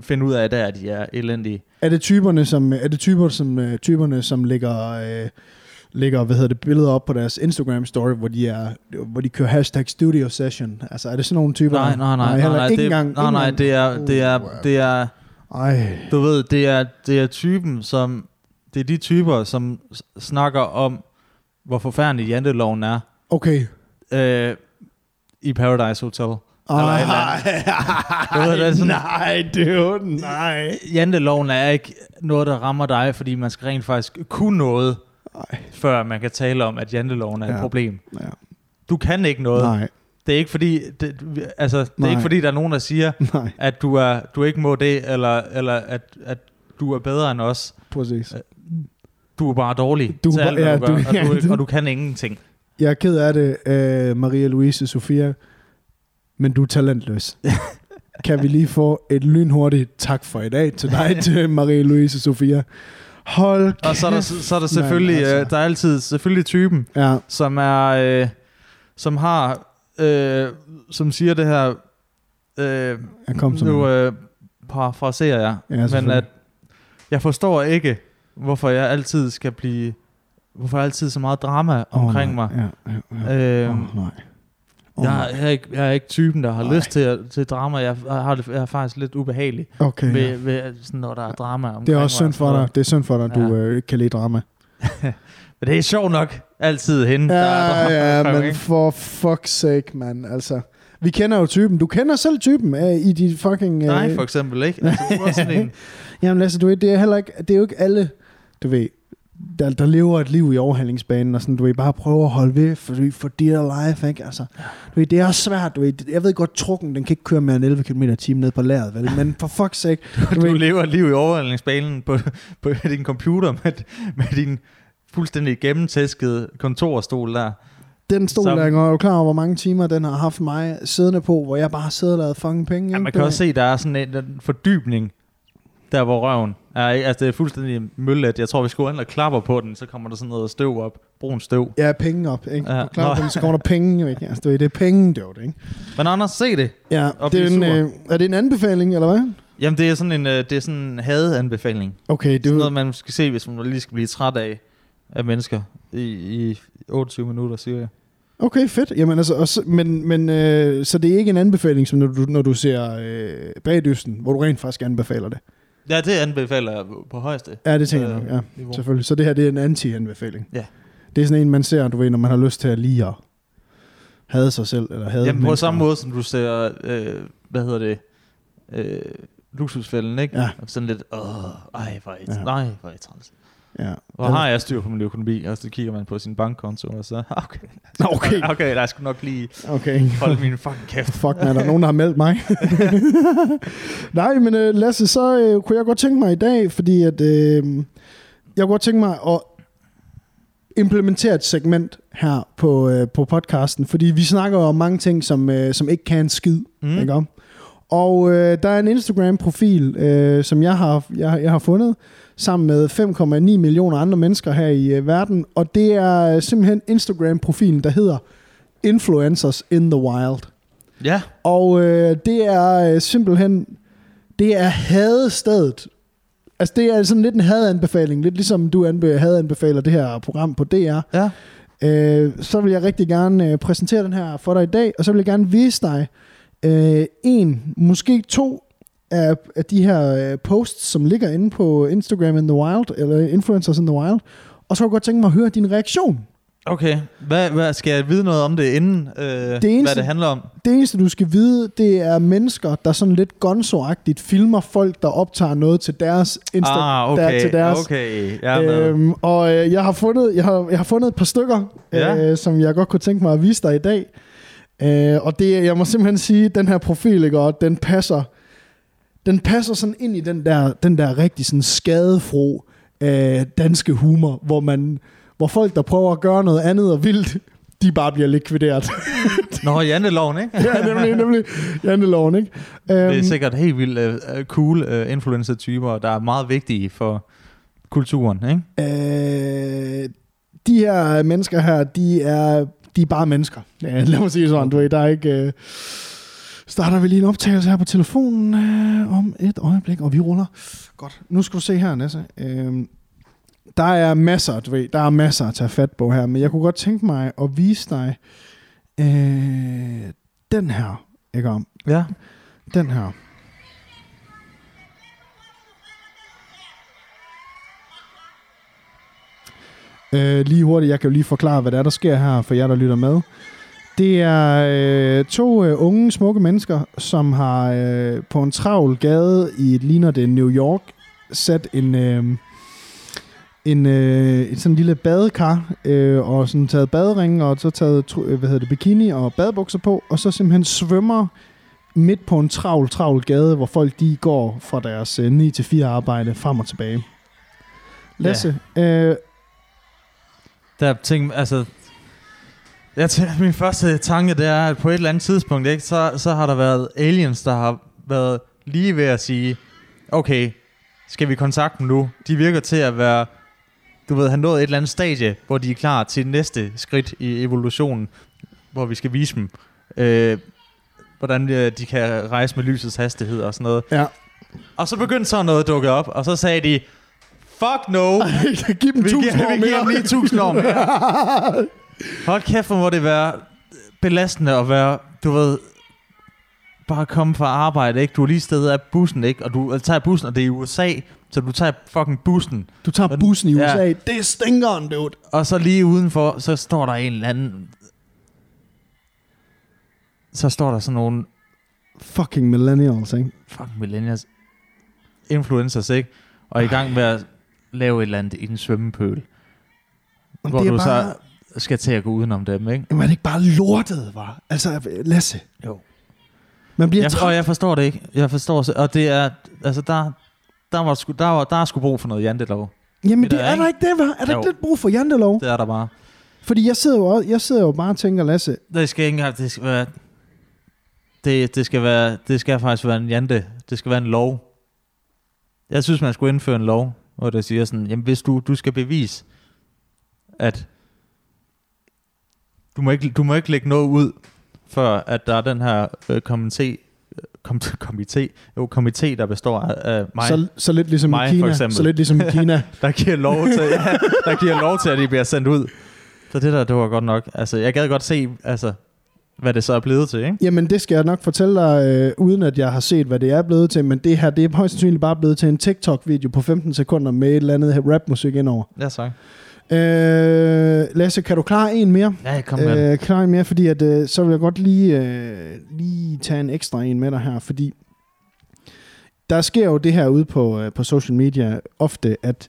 finde ud af, der, at de er elendige. Er det typerne, som, er det typer, som, øh, typerne, som lægger, øh, lægger hvad hedder det, billeder op på deres Instagram story, hvor de, er, hvor de kører hashtag studio session? Altså, er det sådan nogle typer? Nej, nej, nej, nej, heller nej, ikke det, engang, nej, nej, det er, det er, det er, Ej, du ved, det er, det er typen, som, det er de typer, som snakker om, hvor forfærdelig janteloven er okay. øh, i Paradise Hotel. Ej, Du ved, det er sådan- nej, dude, nej. Janteloven er ikke noget, der rammer dig, fordi man skal rent faktisk kunne noget, Ej, før man kan tale om, at janteloven er ja. Et problem. ja. Du kan ikke noget. Nej, Det er ikke fordi, det, altså, det er Nej. ikke fordi, der er nogen, der siger, nej, at du, er, du ikke må det, eller, eller at, at du er bedre end os. præcis. Du er bare dårlig Du til alt, ja, du gør, du- og, du, og du kan ingenting. Jeg er ked af det, uh, Maria Louise Sofia, men du er talentløs. kan vi lige få et lynhurtigt tak for i dag til dig, til Maria Louise Sofia. Hold Og så er der, kæft, så er der selvfølgelig, altså. altså. der er altid selvfølgelig typen, Ja, som er, øh, som har, øh, som siger det her, øh, Jeg kom til nu øh, parafraserer jeg, Ja, men at jeg forstår ikke, hvorfor jeg altid skal blive, hvorfor er altid så meget drama omkring nej. mig. Ja, ja, ja. Øh, Åh, nej. Åh, jeg, er ikke, jeg er ikke typen, der har Nej. lyst til, til drama. Jeg, har det, jeg er faktisk lidt ubehagelig, Okay, ved, ja. ved, sådan, når der er drama omkring Det er også og synd for dig. Det er synd for dig, at du Ja. øh, ikke kan lide drama. Men det er sjovt nok altid hende, der er Ja, drama ja, men ikke? for fuck's sake, mand. Altså, vi kender jo typen. Du kender selv typen øh, i de fucking... Øh, Nej, for eksempel, ikke? Altså, du er sådan en, Jamen Lasse, du ved, det er heller ikke, det er jo ikke alle, du ved, der, der lever et liv i overhalingsbanen, og sådan, du ved, bare prøve at holde ved for, for dear life, ikke? Altså, du ved, det er også svært, du ved, jeg ved godt, trukken, den kan ikke køre mere end 11 km i timen ned på lærret, vel? Men for fuck's sake, du, du ved, lever et liv i overholdningsbanen på, på din computer med, med din fuldstændig gennemtæskede kontorstol der. den stol, Som- der er jo klar over, hvor mange timer den har haft mig siddende på, hvor jeg bare har siddet og lavet fucking penge, Ja, man Du kan også se, der er sådan en, en fordybning, der hvor røven er. Altså, det er fuldstændig møllet. Jeg tror, vi skulle ind og klapper på den, så kommer der sådan noget støv op. Brun støv. Ja, penge op, ikke? Ja. Nå. på den, så kommer der penge væk. Altså, det er penge, det er det, ikke? Men Anders, se det. Ja, Og det er, en, øh, er det en anbefaling, eller hvad? Jamen, det er sådan en, øh, det er sådan en hadeanbefaling. Okay, Det det er er noget, man skal se, hvis man lige skal blive træt af, af mennesker i, i 28 minutter, siger jeg. Okay, fedt. Jamen, altså, også, men, men øh, så det er ikke en anbefaling, som når du, når du ser øh, Bagdysten, hvor du rent faktisk anbefaler det? Ja, det anbefaler jeg på højeste. Ja, det tænker jeg øh, nok, ja. niveau. Selvfølgelig. Så det her, det er en anti-anbefaling. Ja. Det er sådan en, man ser, du ved, når man har lyst til at lige at hade sig selv, eller hade Jamen på samme måde, som du ser, øh, hvad hedder det, øh, luksusfælden, ikke? Ja. Sådan lidt, åh, ej, hvor er I, ja. nej, hvor er I træls. Ja. Hvor har jeg styr på min økonomi? Og så kigger man på sin bankkonto, og så, okay, Nå, okay. okay, der skal nok lige Okay. holde min fucking kæft. Fuck, man, er der nogen, der har meldt mig? Nej, men øh, Lasse, så øh, kunne jeg godt tænke mig i dag, fordi at, øh, jeg kunne godt tænke mig at implementere et segment her på, øh, på podcasten, fordi vi snakker om mange ting, som, øh, som ikke kan skid. Mm. Mm. Ikke om? Og øh, der er en Instagram-profil, øh, som jeg har, jeg, jeg har fundet, sammen med 5,9 millioner andre mennesker her i øh, verden, og det er øh, simpelthen Instagram-profilen, der hedder Influencers in the Wild. Ja, Og øh, det er øh, simpelthen, det er hadestedet. Altså det er sådan lidt en hadanbefaling, lidt ligesom du anbe- hadanbefaler det her program på DR. ja. Øh, så vil jeg rigtig gerne øh, præsentere den her for dig i dag, og så vil jeg gerne vise dig øh, en, måske to af, af de her øh, posts, som ligger inde på Instagram in the Wild, eller Influencers in the Wild, og så kunne jeg godt tænke mig at høre din reaktion. Okay, hvad, hvad, skal jeg vide noget om det inden, øh, det eneste- hvad det handler om? Det eneste, du skal vide, det er mennesker, der sådan lidt gonzo-agtigt filmer folk, der optager noget til deres Insta. ah, der, okay, til deres, okay. Jeg med. Øhm, og øh, jeg, har fundet, jeg, har, jeg har fundet et par stykker, Ja. øh, som jeg godt kunne tænke mig at vise dig i dag. Øh, og det, jeg må simpelthen sige, den her profil, ikke, og den passer, den passer sådan ind i den der, den der rigtig sådan skadefro øh, danske humor, hvor man hvor folk, der prøver at gøre noget andet og vildt, de bare bliver likvideret. Nå, janteloven, ikke? ja, nemlig, nemlig janteloven, ikke? Det er Øhm, sikkert helt vildt uh, cool uh, influencer-typer, der er meget vigtige for kulturen, ikke? Øh, de her mennesker her, de er, de er bare mennesker. Ja, lad mig sige sådan, du ved, der er ikke... Øh, starter vi lige en optagelse her på telefonen øh, om et øjeblik, og vi ruller. Godt. Nu skal du se her, Nasse. Øh, der er masser, du ved, der er masser at tage fat på her, men jeg kunne godt tænke mig at vise dig øh, den her, ikke om? Ja. Den her. Øh, lige hurtigt, jeg kan jo lige forklare, hvad der er, der sker her, for jer, der lytter med. Det er øh, to øh, unge, smukke mennesker, som har øh, på en travl gade i et ligner det New York sat en, øh, en øh, et sådan lille badekar øh, og sådan taget badering og så taget øh, hvad hedder det, bikini og badebukser på og så simpelthen svømmer midt på en travl, travl gade, hvor folk de går fra deres øh, 9-4 arbejde frem og tilbage. Lasse, ja. øh, Der er ting, altså... Jeg tænker, min første tanke, det er, at på et eller andet tidspunkt, ikke, så, så har der været aliens, der har været lige ved at sige, okay, skal vi kontakte dem nu? De virker til at være, du ved, have nået et eller andet stadie, hvor de er klar til næste skridt i evolutionen. hvor vi skal vise dem, øh, hvordan øh, de kan rejse med lysets hastighed og sådan noget. Ja. Og så begyndte sådan noget at dukke op, og så sagde de, fuck no, Giv dem vi 1000 giver, år vi giver mere. dem lige 1000 år mere. Hold kæft, hvor må det være belastende at være, du ved, bare komme fra arbejde, ikke? Du er lige stedet af bussen, ikke? Og du tager bussen, og det er i USA, så du tager fucking bussen. Du tager Men- bussen i ja. USA. Det er stinkeren, dude. Og så lige udenfor, så står der en eller anden... Så står der sådan nogle Fucking millennials, ikke? fucking millennials, influencers, ikke? Og er i gang med at lave et eller andet i en svømmepøl. Og hvor det er du bare... så skal til at gå udenom dem, ikke? Jamen, er det ikke bare lortet, var? Altså, Lasse. Jo. Man bliver Jeg, træt. og jeg forstår det ikke. Jeg forstår det. Og det er, altså der, der var sgu, der var, der er sgu brug for noget jantelov. Jamen, det det er er ikke- der ikke det, var? Er der Jo. ikke lidt brug for jantelov? Det er der bare. Fordi jeg sidder jo, også, jeg sidder jo bare og tænker, Lasse, Det skal ikke det skal være, det, det skal være, det skal faktisk være en jante. Det skal være en lov. Jeg synes, man skulle indføre en lov, hvor der siger sådan, jamen hvis du, du skal bevise, at du må, ikke, du må ikke lægge noget ud, før at der er den her øh, komité, kom, komité, jo, komité, der består af, mig, så, så lidt ligesom Mig, i for Kina. eksempel. Så lidt ligesom i Kina. der giver lov til, ja, der giver lov til, at de bliver sendt ud. Så det der, det var godt nok. Altså, jeg gad godt se, altså, hvad det så er blevet til, ikke? Jamen, det skal jeg nok fortælle dig, øh, uden at jeg har set, hvad det er blevet til. Men det her, det er højst sandsynligt bare blevet til en TikTok-video på 15 sekunder med et eller andet rapmusik indover. Ja, så. Øh, Lasse, kan du klare en mere? Ja, jeg kom med. Øh, klar en mere, fordi at, øh, så vil jeg godt lige, øh, lige tage en ekstra en med dig her, fordi der sker jo det her ude på, øh, på social media ofte, at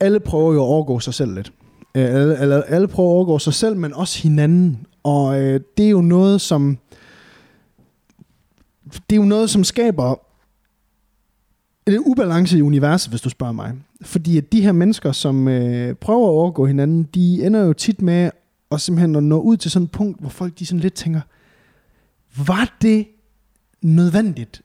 alle prøver jo at overgå sig selv lidt. Øh, alle, alle, alle prøver at overgå sig selv, men også hinanden. Og øh, det er jo noget, som det er jo noget, som skaber en ubalance i universet, hvis du spørger mig. Fordi at de her mennesker, som øh, prøver at overgå hinanden, de ender jo tit med at simpelthen at nå ud til sådan et punkt, hvor folk de sådan lidt tænker, var det nødvendigt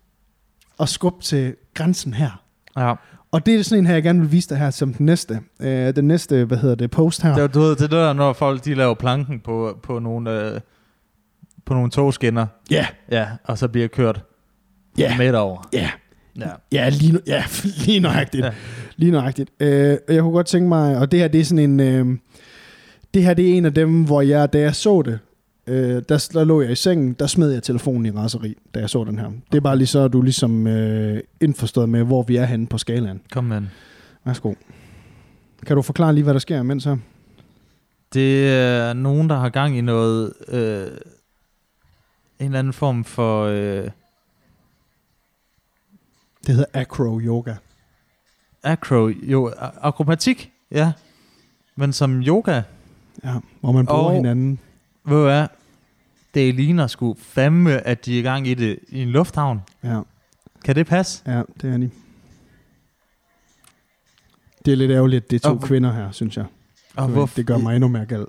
at skubbe til grænsen her? Ja. Og det er sådan en her, jeg gerne vil vise dig her som den næste. Øh, den næste, hvad hedder det, post her. Det, du ved, det er der, når folk de laver planken på, på nogle, øh, på nogle togskinner, Ja, ja, og så bliver kørt ja, midt over. ja. Ja. Ja, lige, nu- ja, lige nøjagtigt. Ja. Lige nøjagtigt. Øh, jeg kunne godt tænke mig, og det her det er sådan en, øh, det her det er en af dem, hvor jeg, da jeg så det, øh, der, der lå jeg i sengen, der smed jeg telefonen i raseri, da jeg så den her. Det er bare lige så, at du ligesom øh, indforstået med, hvor vi er henne på skalaen. Kom med. Værsgo. Kan du forklare lige, hvad der sker imens her? Det er nogen, der har gang i noget, øh, en eller anden form for, øh, Det hedder acro yoga. acro, jo, akrobatik, ja, men som yoga, Ja, hvor man bruger Og- hinanden. ved du hvad, det ligner sgu fandme, at de er i gang i det i en lufthavn. Ja, Kan det passe? ja, det er de. Det er lidt ærgerligt, at det er to Og- kvinder her, synes jeg. Og Det- Det gør mig endnu mere gal.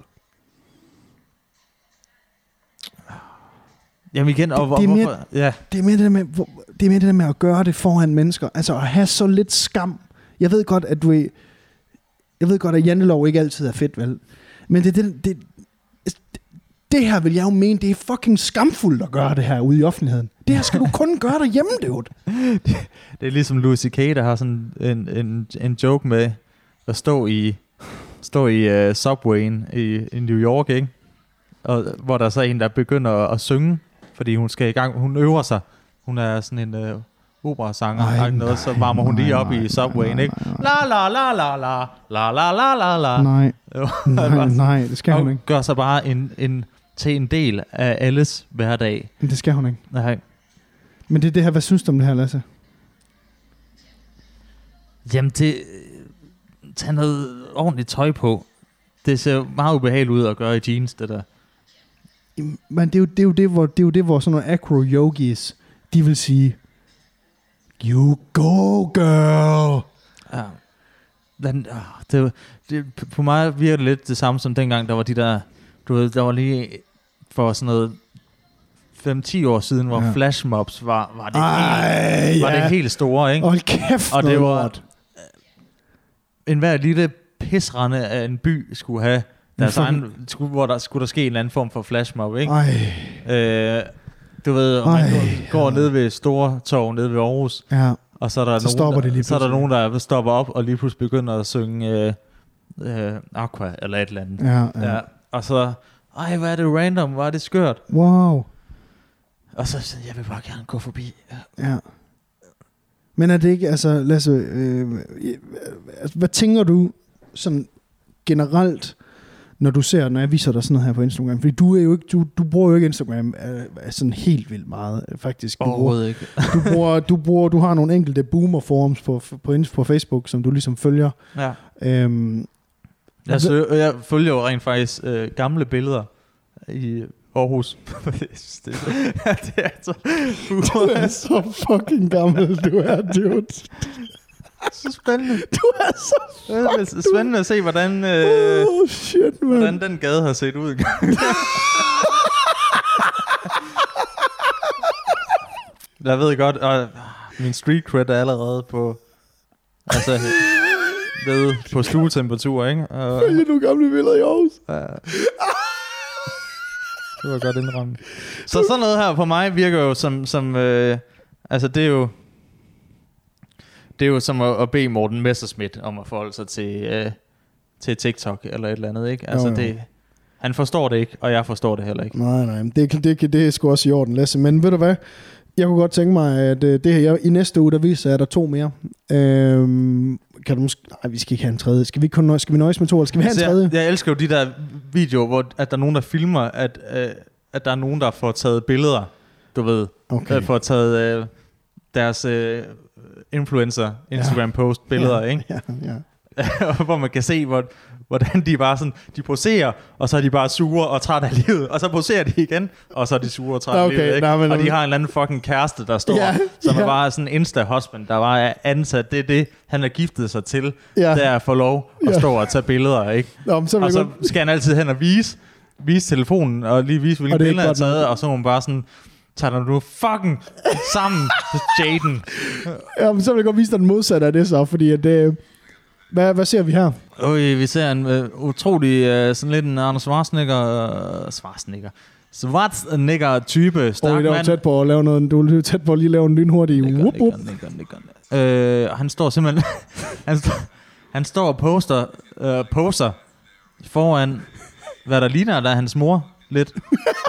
Jamen igen, og Det- hvor, det er mere- hvorfor? Ja, det er med det med, hvor, det er med det der med at gøre det foran mennesker. Altså at have så lidt skam. Jeg ved godt, at du er, jeg ved godt, at jantelov ikke altid er fedt, vel? Men det, det, det, det her vil jeg jo mene, det er fucking skamfuldt at gøre det her ude i offentligheden. Det her skal du kun gøre derhjemme, dude. det er ligesom Louis C.K., der har sådan en, en, en joke med at stå i, stå i uh, subwayen i, i New York, ikke? Og, hvor der er så en, der begynder at, at synge, fordi hun skal i gang, hun øver sig. Hun er sådan en uh, operasanger, Ej, Ej, noget, så varmer hun lige nej, op nej, i subwayen, nej, ikke? nej, nej. La la la la la, la la la la la. Nej, nej, nej, det skal hun ikke. gør sig bare en, en, til en del af alles hverdag. Men Det skal hun ikke. Nej. Men det er det her, hvad synes du om det her, Lasse? Jamen, det... Tag noget ordentligt tøj på. Det ser meget ubehageligt ud at gøre i jeans, det der. Men det er jo det, er jo det, hvor, det, er jo det, hvor sådan nogle acro-yogis, de vil sige, you go, girl. Ja. Den, øh, det, det, på mig virker det lidt det samme som dengang, der var de der... Du ved, der var lige for sådan noget 5-10 år siden, hvor Ja. flashmobs var, var, det, Ej, helt, var ja. det helt store, ikke? Hold kæft, Og det var- lort. En hver lille pisrende af en by skulle have deres egen, skulle, hvor der skulle der ske en eller anden form for flashmob, ikke? Ej, Øh, du ved, om man går, ja. ned ved Store Torv, nede ved Aarhus, ja. og så er der, Så nogen, det lige så er der nogen, der stopper op og lige pludselig begynder at synge øh, øh, Aqua eller et eller andet. Ja, Ja. ja. Og så, ej, hvad er det random, hvor er det skørt. Wow. Og så, så jeg vil bare gerne gå forbi. Ja. Ja. Men er det ikke, altså Lasse, øh, øh, altså, hvad tænker du sådan generelt, når du ser, når jeg viser dig sådan noget her på Instagram? Fordi du er jo ikke, du, du bruger jo ikke Instagram øh, sådan helt vildt meget, øh, faktisk. Du bruger, Overhovedet ikke. du, bruger, du, bruger, du har nogle enkelte boomer forums på, på, på Facebook, som du ligesom følger. Ja. Øhm, Jeg, jeg følger jo rent faktisk øh, gamle billeder i Aarhus. Det er så, du er så fucking gammel, du er, dude. så spændende. Du er så... Det er spændende at se, hvordan, øh, oh, shit, man. hvordan den gade har set ud. jeg ved godt, og min street cred er allerede på, altså, ved på stuetemperatur, ikke? Og, Følger du gamle billeder i Aarhus? Ja. Det var godt indrømme. Så sådan noget her på mig virker jo som, som øh, altså det er jo, det er jo som at, at bede Morten Messerschmidt om at forholde sig til, øh, til TikTok eller et eller andet, ikke? Altså Jo, jo. det, han forstår det ikke, og jeg forstår det heller ikke. Nej, nej, det, det, det, er sgu også i orden, Lasse. Men ved du hvad? Jeg kunne godt tænke mig, at øh, det her, jeg, i næste uge, der viser jeg der to mere. Øhm, kan du måske... Nej, vi skal ikke have en tredje. Skal vi, kun nøjes, skal vi nøjes med to, eller skal vi have en Altså, tredje? jeg, jeg elsker jo de der videoer, hvor at der er nogen, der filmer, at, øh, at der er nogen, der får taget billeder, du ved, Okay. øh, får taget øh, deres øh, influencer Instagram post billeder, ja, ikke? Ja, ja. hvor man kan se, hvor, hvordan de bare sådan, de poserer, og så er de bare sure og trætte af livet, og så poserer de igen, og så er de sure og trætte Okay, af livet, ikke? nej, men- og de har en eller anden fucking kæreste, der står, Ja, ja, som ja. er bare sådan en insta-husband, der bare er ansat, det er det, han har giftet sig til, Ja. det er at få lov at Ja. stå og tage billeder, ikke? Nå, men så Og så skal han altid hen og vise, vise telefonen, og lige vise, hvilke er billeder han har taget, og så er hun bare sådan, tager dig nu fucking sammen, Jaden. Ja, men så vil jeg godt vise dig den modsatte af det så, fordi at, øh, hvad, hvad ser vi her? Okay, vi ser en uh, utrolig, uh, sådan lidt en Arnold Schwarzenegger, uh, Schwarzenegger, Schwarzenegger-type, stærk er jo mand. tæt på at lave noget, du er tæt på at lige lave en lynhurtig Nikker, whoop, whoop. nikker, nikker, nikker. Øh, han står simpelthen, han, står, han står og poster, uh, poser foran, hvad der ligner, der er hans mor, lidt.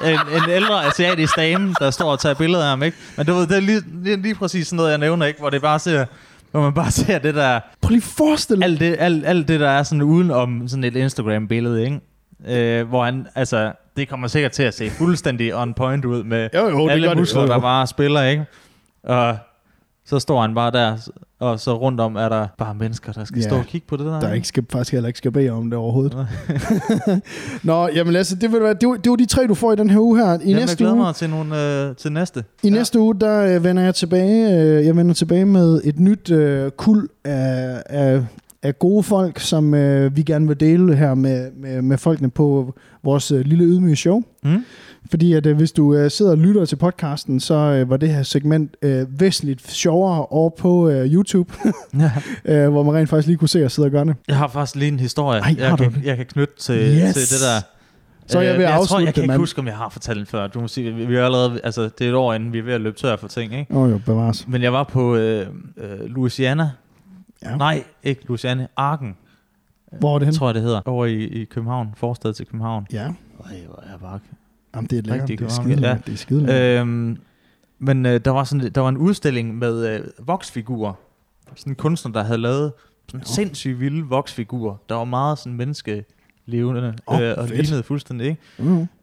En, en ældre asiatisk dame, der står og tager billeder af ham, ikke? Men du ved, det er lige, lige, lige præcis sådan noget, jeg nævner, ikke? Hvor det bare ser, hvor man bare ser det der, Prøv lige forestille dig. alt det, alt, alt det, der er sådan uden om sådan et Instagram-billede, ikke? Øh, hvor han, altså, det kommer sikkert til at se fuldstændig on point ud med Jo, jo, det alle det. muskler, Jo, jo. der bare spiller, ikke? Og så står han bare der, og så rundt om er der bare mennesker, der skal Ja. stå og kigge på det der. Der ikke skal, faktisk heller ikke skal bede om det overhovedet. Nå, jamen Lasse, det, vil være, det, var, det var de tre, du får i den her uge her. I Jamen, jeg næste glæder uge, mig til, nogle, øh, til næste. I næste uge, der øh, vender jeg tilbage. Øh, jeg vender tilbage med et nyt øh, kul af, af, af gode folk, som øh, vi gerne vil dele her med, med, med folkene på vores øh, lille ydmyge show. Mm? Fordi at øh, hvis du øh, sidder og lytter til podcasten, så øh, var det her segment øh, væsentligt sjovere over på øh, YouTube, Ja. øh, hvor man rent faktisk lige kunne se os sidde og gøre det. Jeg har faktisk lige en historie, Ej, jeg, kan, det? jeg kan knytte til, Yes. til det der. Så jeg Øh, ved at jeg tror, jeg kan det, ikke huske, om jeg har fortalt den før. Du må sige, vi, vi er allerede, altså, det er et år inden, vi er ved at løbe tør for ting, ikke? Åh oh, jo, bevares. Men jeg var på øh, øh, Louisiana. Ja. Nej, ikke Louisiana. Arken, Hvor er det hen? tror jeg det hedder. Over i, i København. Forstad til København. Ja, Ej, hvor er jeg bare... Jamen, det er lækkert. Rigtig Det er skide Ja. ja. Det er skide. Øhm, men øh, der, var sådan, der var en udstilling med øh, voksfigurer. Sådan en kunstner, der havde lavet sådan Nå. sindssygt vilde voksfigurer. Der var meget sådan menneskelevende Åh, øh, og fedt. lignede fuldstændig. Ikke?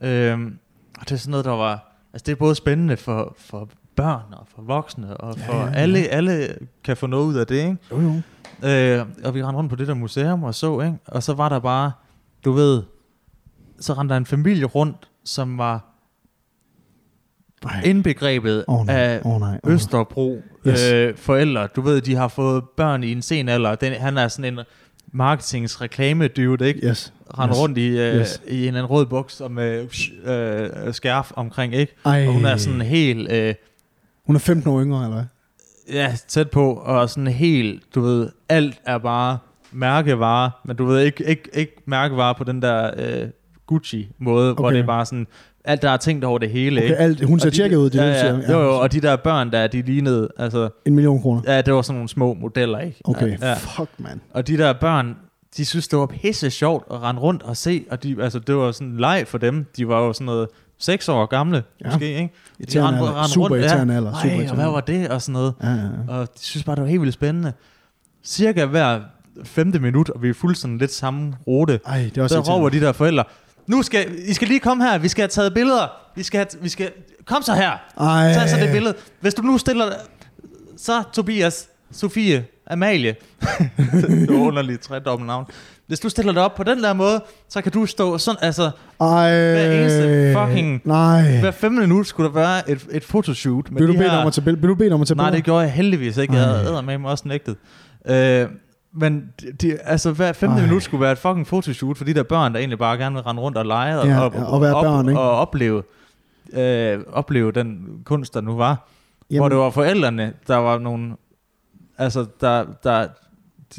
Mm. Øhm, og det er sådan noget, der var... Altså det er både spændende for, for børn og for voksne, og Ja, for ja, ja. alle, alle kan få noget ud af det, ikke? Jo, jo. Øh, og vi rendte rundt på det der museum og så, ikke? Og så var der bare, du ved, så rendte der en familie rundt, som var Ej. indbegrebet Åh nej, af åh nej. nej. Østerbro Yes. øh, forældre. Du ved, de har fået børn i en sen alder. Den, han er sådan en marketings reklame dude, ikke? Yes. Render yes. rundt i, øh, Yes. i en anden rød buks og med øh, skærf omkring, ikke? Ej. Og hun er sådan helt... Øh, Hun er 15 år yngre, eller hvad? ja, tæt på, og sådan helt, du ved, alt er bare mærkevarer, men du ved ikke, ikke, ikke mærkevarer på den der øh, Gucci-måde, okay. hvor det er bare sådan, alt der er tænkt over det hele, Okay, ikke? alt, hun ser de- tjekket ud, det ja, ja, siger. Jo, jo, og de der børn der, de lignede, altså, En million kroner. ja, det var sådan nogle små modeller, ikke? Okay, Ja. fuck, man. Og de der børn, de synes, det var pisse sjovt at rende rundt og se, og de, altså, det var sådan en leg for dem. De var jo sådan noget seks år gamle, Ja. ja. måske, ikke? Irriterende rendte- alder. rendte Super rundt, ja. alder. Super Ej, og hvad var det, og sådan noget. Ja, ja, ja. Og de synes bare, det var helt vildt spændende. Cirka hver femte minut, og vi er fuldt sådan lidt samme rute, Ej, det er også der råber de der forældre, nu skal, I skal lige komme her, vi skal have taget billeder. Vi skal, have, vi skal, kom så her, Ej. tag så det billede. Hvis du nu stiller, så Tobias, Sofie, Amalie, det var underligt tredobbelt navn. Hvis du stiller dig op på den der måde, så kan du stå sådan, altså, Ej. Hver eneste fucking- Nej. hver fem minut skulle der være et, et fotoshoot. Med Vil du de bede her, om at tage billeder? Vil du bede om at tage Nej, billeder? det gjorde jeg heldigvis ikke. Jeg Ej. havde med mig også nægtet. Øh, men de, altså hver femte Ej. minut skulle være et fucking fotoshoot for de der børn, der egentlig bare gerne vil rende rundt og lege og, Ja, og, og være børn, ikke? og opleve, øh, opleve den kunst, der nu var. Jamen. Hvor det var forældrene, der var nogle, altså der, der,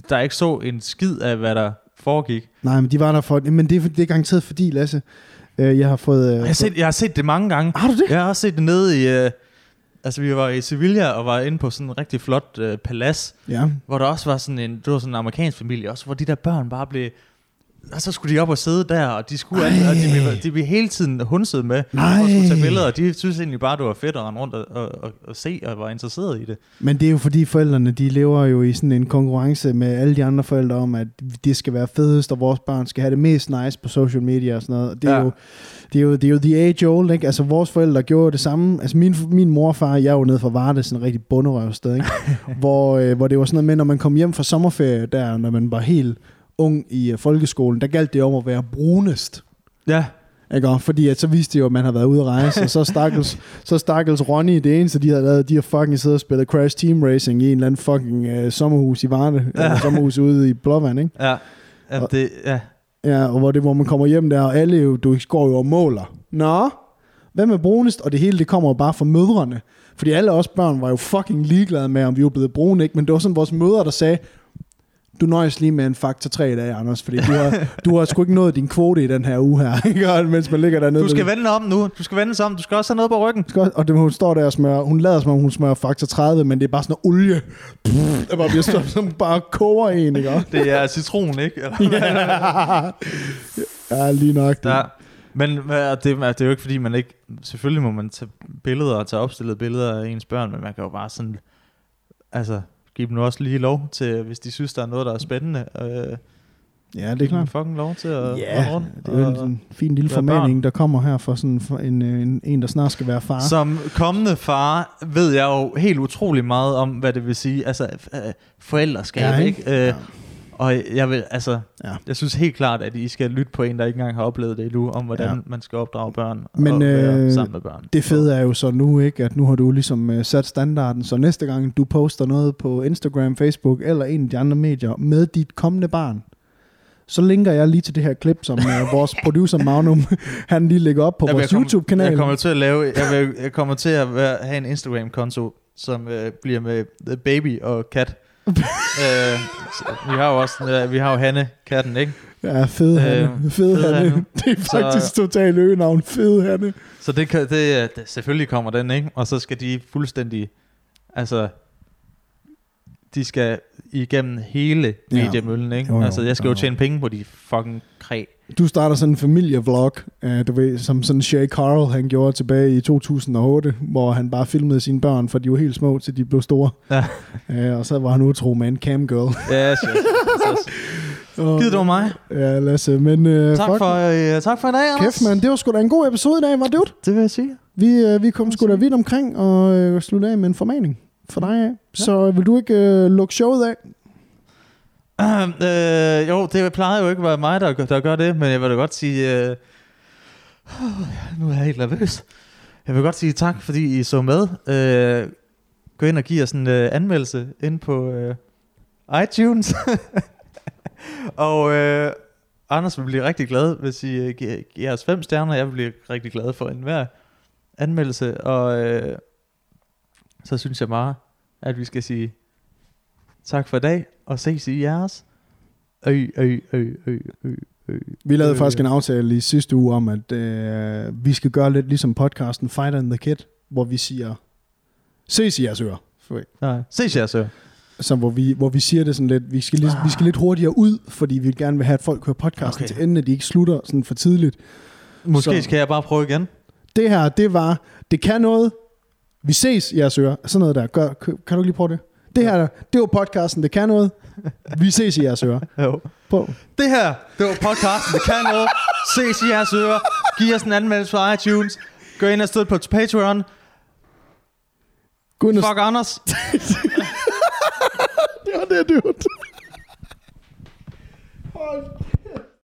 der ikke så en skid af, hvad der foregik. Nej, men de var der for... Men det, er- det er garanteret fordi, Lasse, øh, jeg har fået... Øh, Jeg har, set, jeg har set det mange gange. Har du det? Jeg har også set det nede i... Øh, altså, vi var i Sevilla og var inde på sådan en rigtig flot øh, palads, Ja. hvor der også var sådan en, det var sådan en amerikansk familie også, hvor de der børn bare blev, og så skulle de op og sidde der, og de skulle, Ej. og de, blev, de blev hele tiden hunset med, Nej. og skulle tage billeder, og de synes egentlig bare, det var fedt at rende rundt og, og, og, og se, og var interesseret i det. Men det er jo fordi forældrene, de lever jo i sådan en konkurrence med alle de andre forældre om, at det skal være fedest, og vores børn skal have det mest nice på social media og sådan noget. Og Det er, Ja. jo, det er jo, det er jo the age old, ikke? Altså vores forældre gjorde det samme. Altså min, min mor og far, jeg er jo nede fra Varde, sådan en rigtig bunderøvsted, ikke? hvor, øh, hvor det var sådan noget med, når man kom hjem fra sommerferie der, når man var helt ung i øh, folkeskolen, der galt det om at være brunest. Ja, Ikke? Og Fordi at så viste det jo, at man havde været ude at rejse, og så stakkels, så stakkels Ronny, det eneste, de havde lavet, de har fucking siddet og spillet Crash Team Racing i en eller anden fucking uh, sommerhus i Varde, ja. eller sommerhus ude i Blåvand, ikke? ja, ja, Og- det, ja. Ja, og hvor, det, hvor man kommer hjem der, og alle jo, du går jo og måler. Nå, hvem er brunest? Og det hele, det kommer jo bare fra mødrene. Fordi alle os børn var jo fucking ligeglade med, om vi var blevet brune, ikke? Men det var sådan vores mødre, der sagde, du nøjes lige med en faktor 3 i dag, Anders, fordi du har, du har sgu ikke nået din kvote i den her uge her, ikke? Mens man ligger dernede. Du skal vende om nu, du skal vende om, du skal også have noget på ryggen. skal Og det, hun står der og smører, hun lader som om hun smører faktor 30, men det er bare sådan noget olie, der bare bliver stået, som bare koger en, ikke? Det er citron, ikke? Eller? ja. ja, lige nok. Det. Ja. Men det, det er jo ikke fordi, man ikke... Selvfølgelig må man tage billeder og tage opstillede billeder af ens børn, men man kan jo bare sådan... Altså, give dem nu også lige lov til, hvis de synes, der er noget, der er spændende. Øh, Ja, det er klart. fucking lov til at Ja, rundt. det er jo og- en fin lille formaning, der kommer her for sådan for en, en, en, der snart skal være far. Som kommende far ved jeg jo helt utrolig meget om, hvad det vil sige. Altså, øh, forældreskab, Ja, ja, ikke? ikke? Øh, Ja. Og jeg vil, altså, Ja. jeg synes helt klart, at I skal lytte på en, der ikke engang har oplevet det endnu, om hvordan Ja. man skal opdrage børn Men, og være øh, sammen med børn. Det fede er jo så nu, ikke, at nu har du ligesom uh, sat standarden, så næste gang du poster noget på Instagram, Facebook eller en af de andre medier med dit kommende barn, så linker jeg lige til det her klip, som uh, vores producer Magnum, han lige lægger op på vil vores YouTube-kanal. Jeg kommer til at lave, jeg, vil, jeg kommer til at være, have en Instagram-konto, som øh, bliver med Baby og Kat. øh, så vi har jo også, øh, vi har jo Hanne, katten, ikke? Ja, fed Hanne. Øh, Fed fed Hanne. Hanne. Det er faktisk totalt øgenavn. Fed Hanne. Så det, kan, det, øh, det, selvfølgelig kommer den, ikke? Og så skal de fuldstændig, altså, de skal igennem hele mediemøllen, ikke? Jo, jo. altså, jeg skal jo Jo, jo. tjene penge på de fucking kræ. Du starter sådan en familievlog, uh, du ved, som sådan Shay Carl han gjorde tilbage i 2008, hvor han bare filmede sine børn, for de var helt små, til de blev store. Ja. Uh, og så var han utro med en camgirl. Ja, yes, yes, Gider du mig? Ja, Lasse, men uh, Tak fuck, for, øh, tak for i dag, Anders. kæft, man. Det var sgu da en god episode i dag, var det? Det vil jeg sige. Vi, uh, vi kom sgu da vidt omkring og uh, slutte af med en formaning for dig af. Så vil du ikke uh, lukke showet af? øh, jo, det plejer jo ikke at være mig, der, der gør det, men jeg vil da godt sige... Øh, nu er jeg helt nervøs. Jeg vil godt sige tak, fordi I så med. Øh, gå ind og giv os en øh, anmeldelse ind på øh, iTunes. og øh, Anders vil blive rigtig glad, hvis I øh, giver, giver os fem stjerner. Jeg vil blive rigtig glad for enhver anmeldelse. Og øh, så synes jeg meget, at vi skal sige tak for i dag, og ses i jeres øj, øj, øj, øj, øj. Vi lavede Øh. faktisk en aftale i sidste uge om, at øh, vi skal gøre lidt ligesom podcasten Fighter and the Kid, hvor vi siger, ses i jeres ører. Nej. Ses jer så. Så hvor vi, hvor vi siger det sådan lidt, vi skal, lidt, vi skal lidt hurtigere ud, fordi vi gerne vil have, at folk hører podcasten Okay. okay. til enden, at de ikke slutter sådan for tidligt. Måske Så- skal jeg bare prøve igen. Det her, det var, det kan noget, vi ses i jeres ører. Sådan noget der. Gør, kan du ikke lige prøve det? Det her, det var podcasten, det kan noget. Vi ses i jeres ører. Jo. På. Det her, det var podcasten, det kan noget. Ses i jeres ører. Giv os en anmeldelse på iTunes. Gå ind og støt på Patreon. Guinness. Fuck Anders. det var det, dude. Hold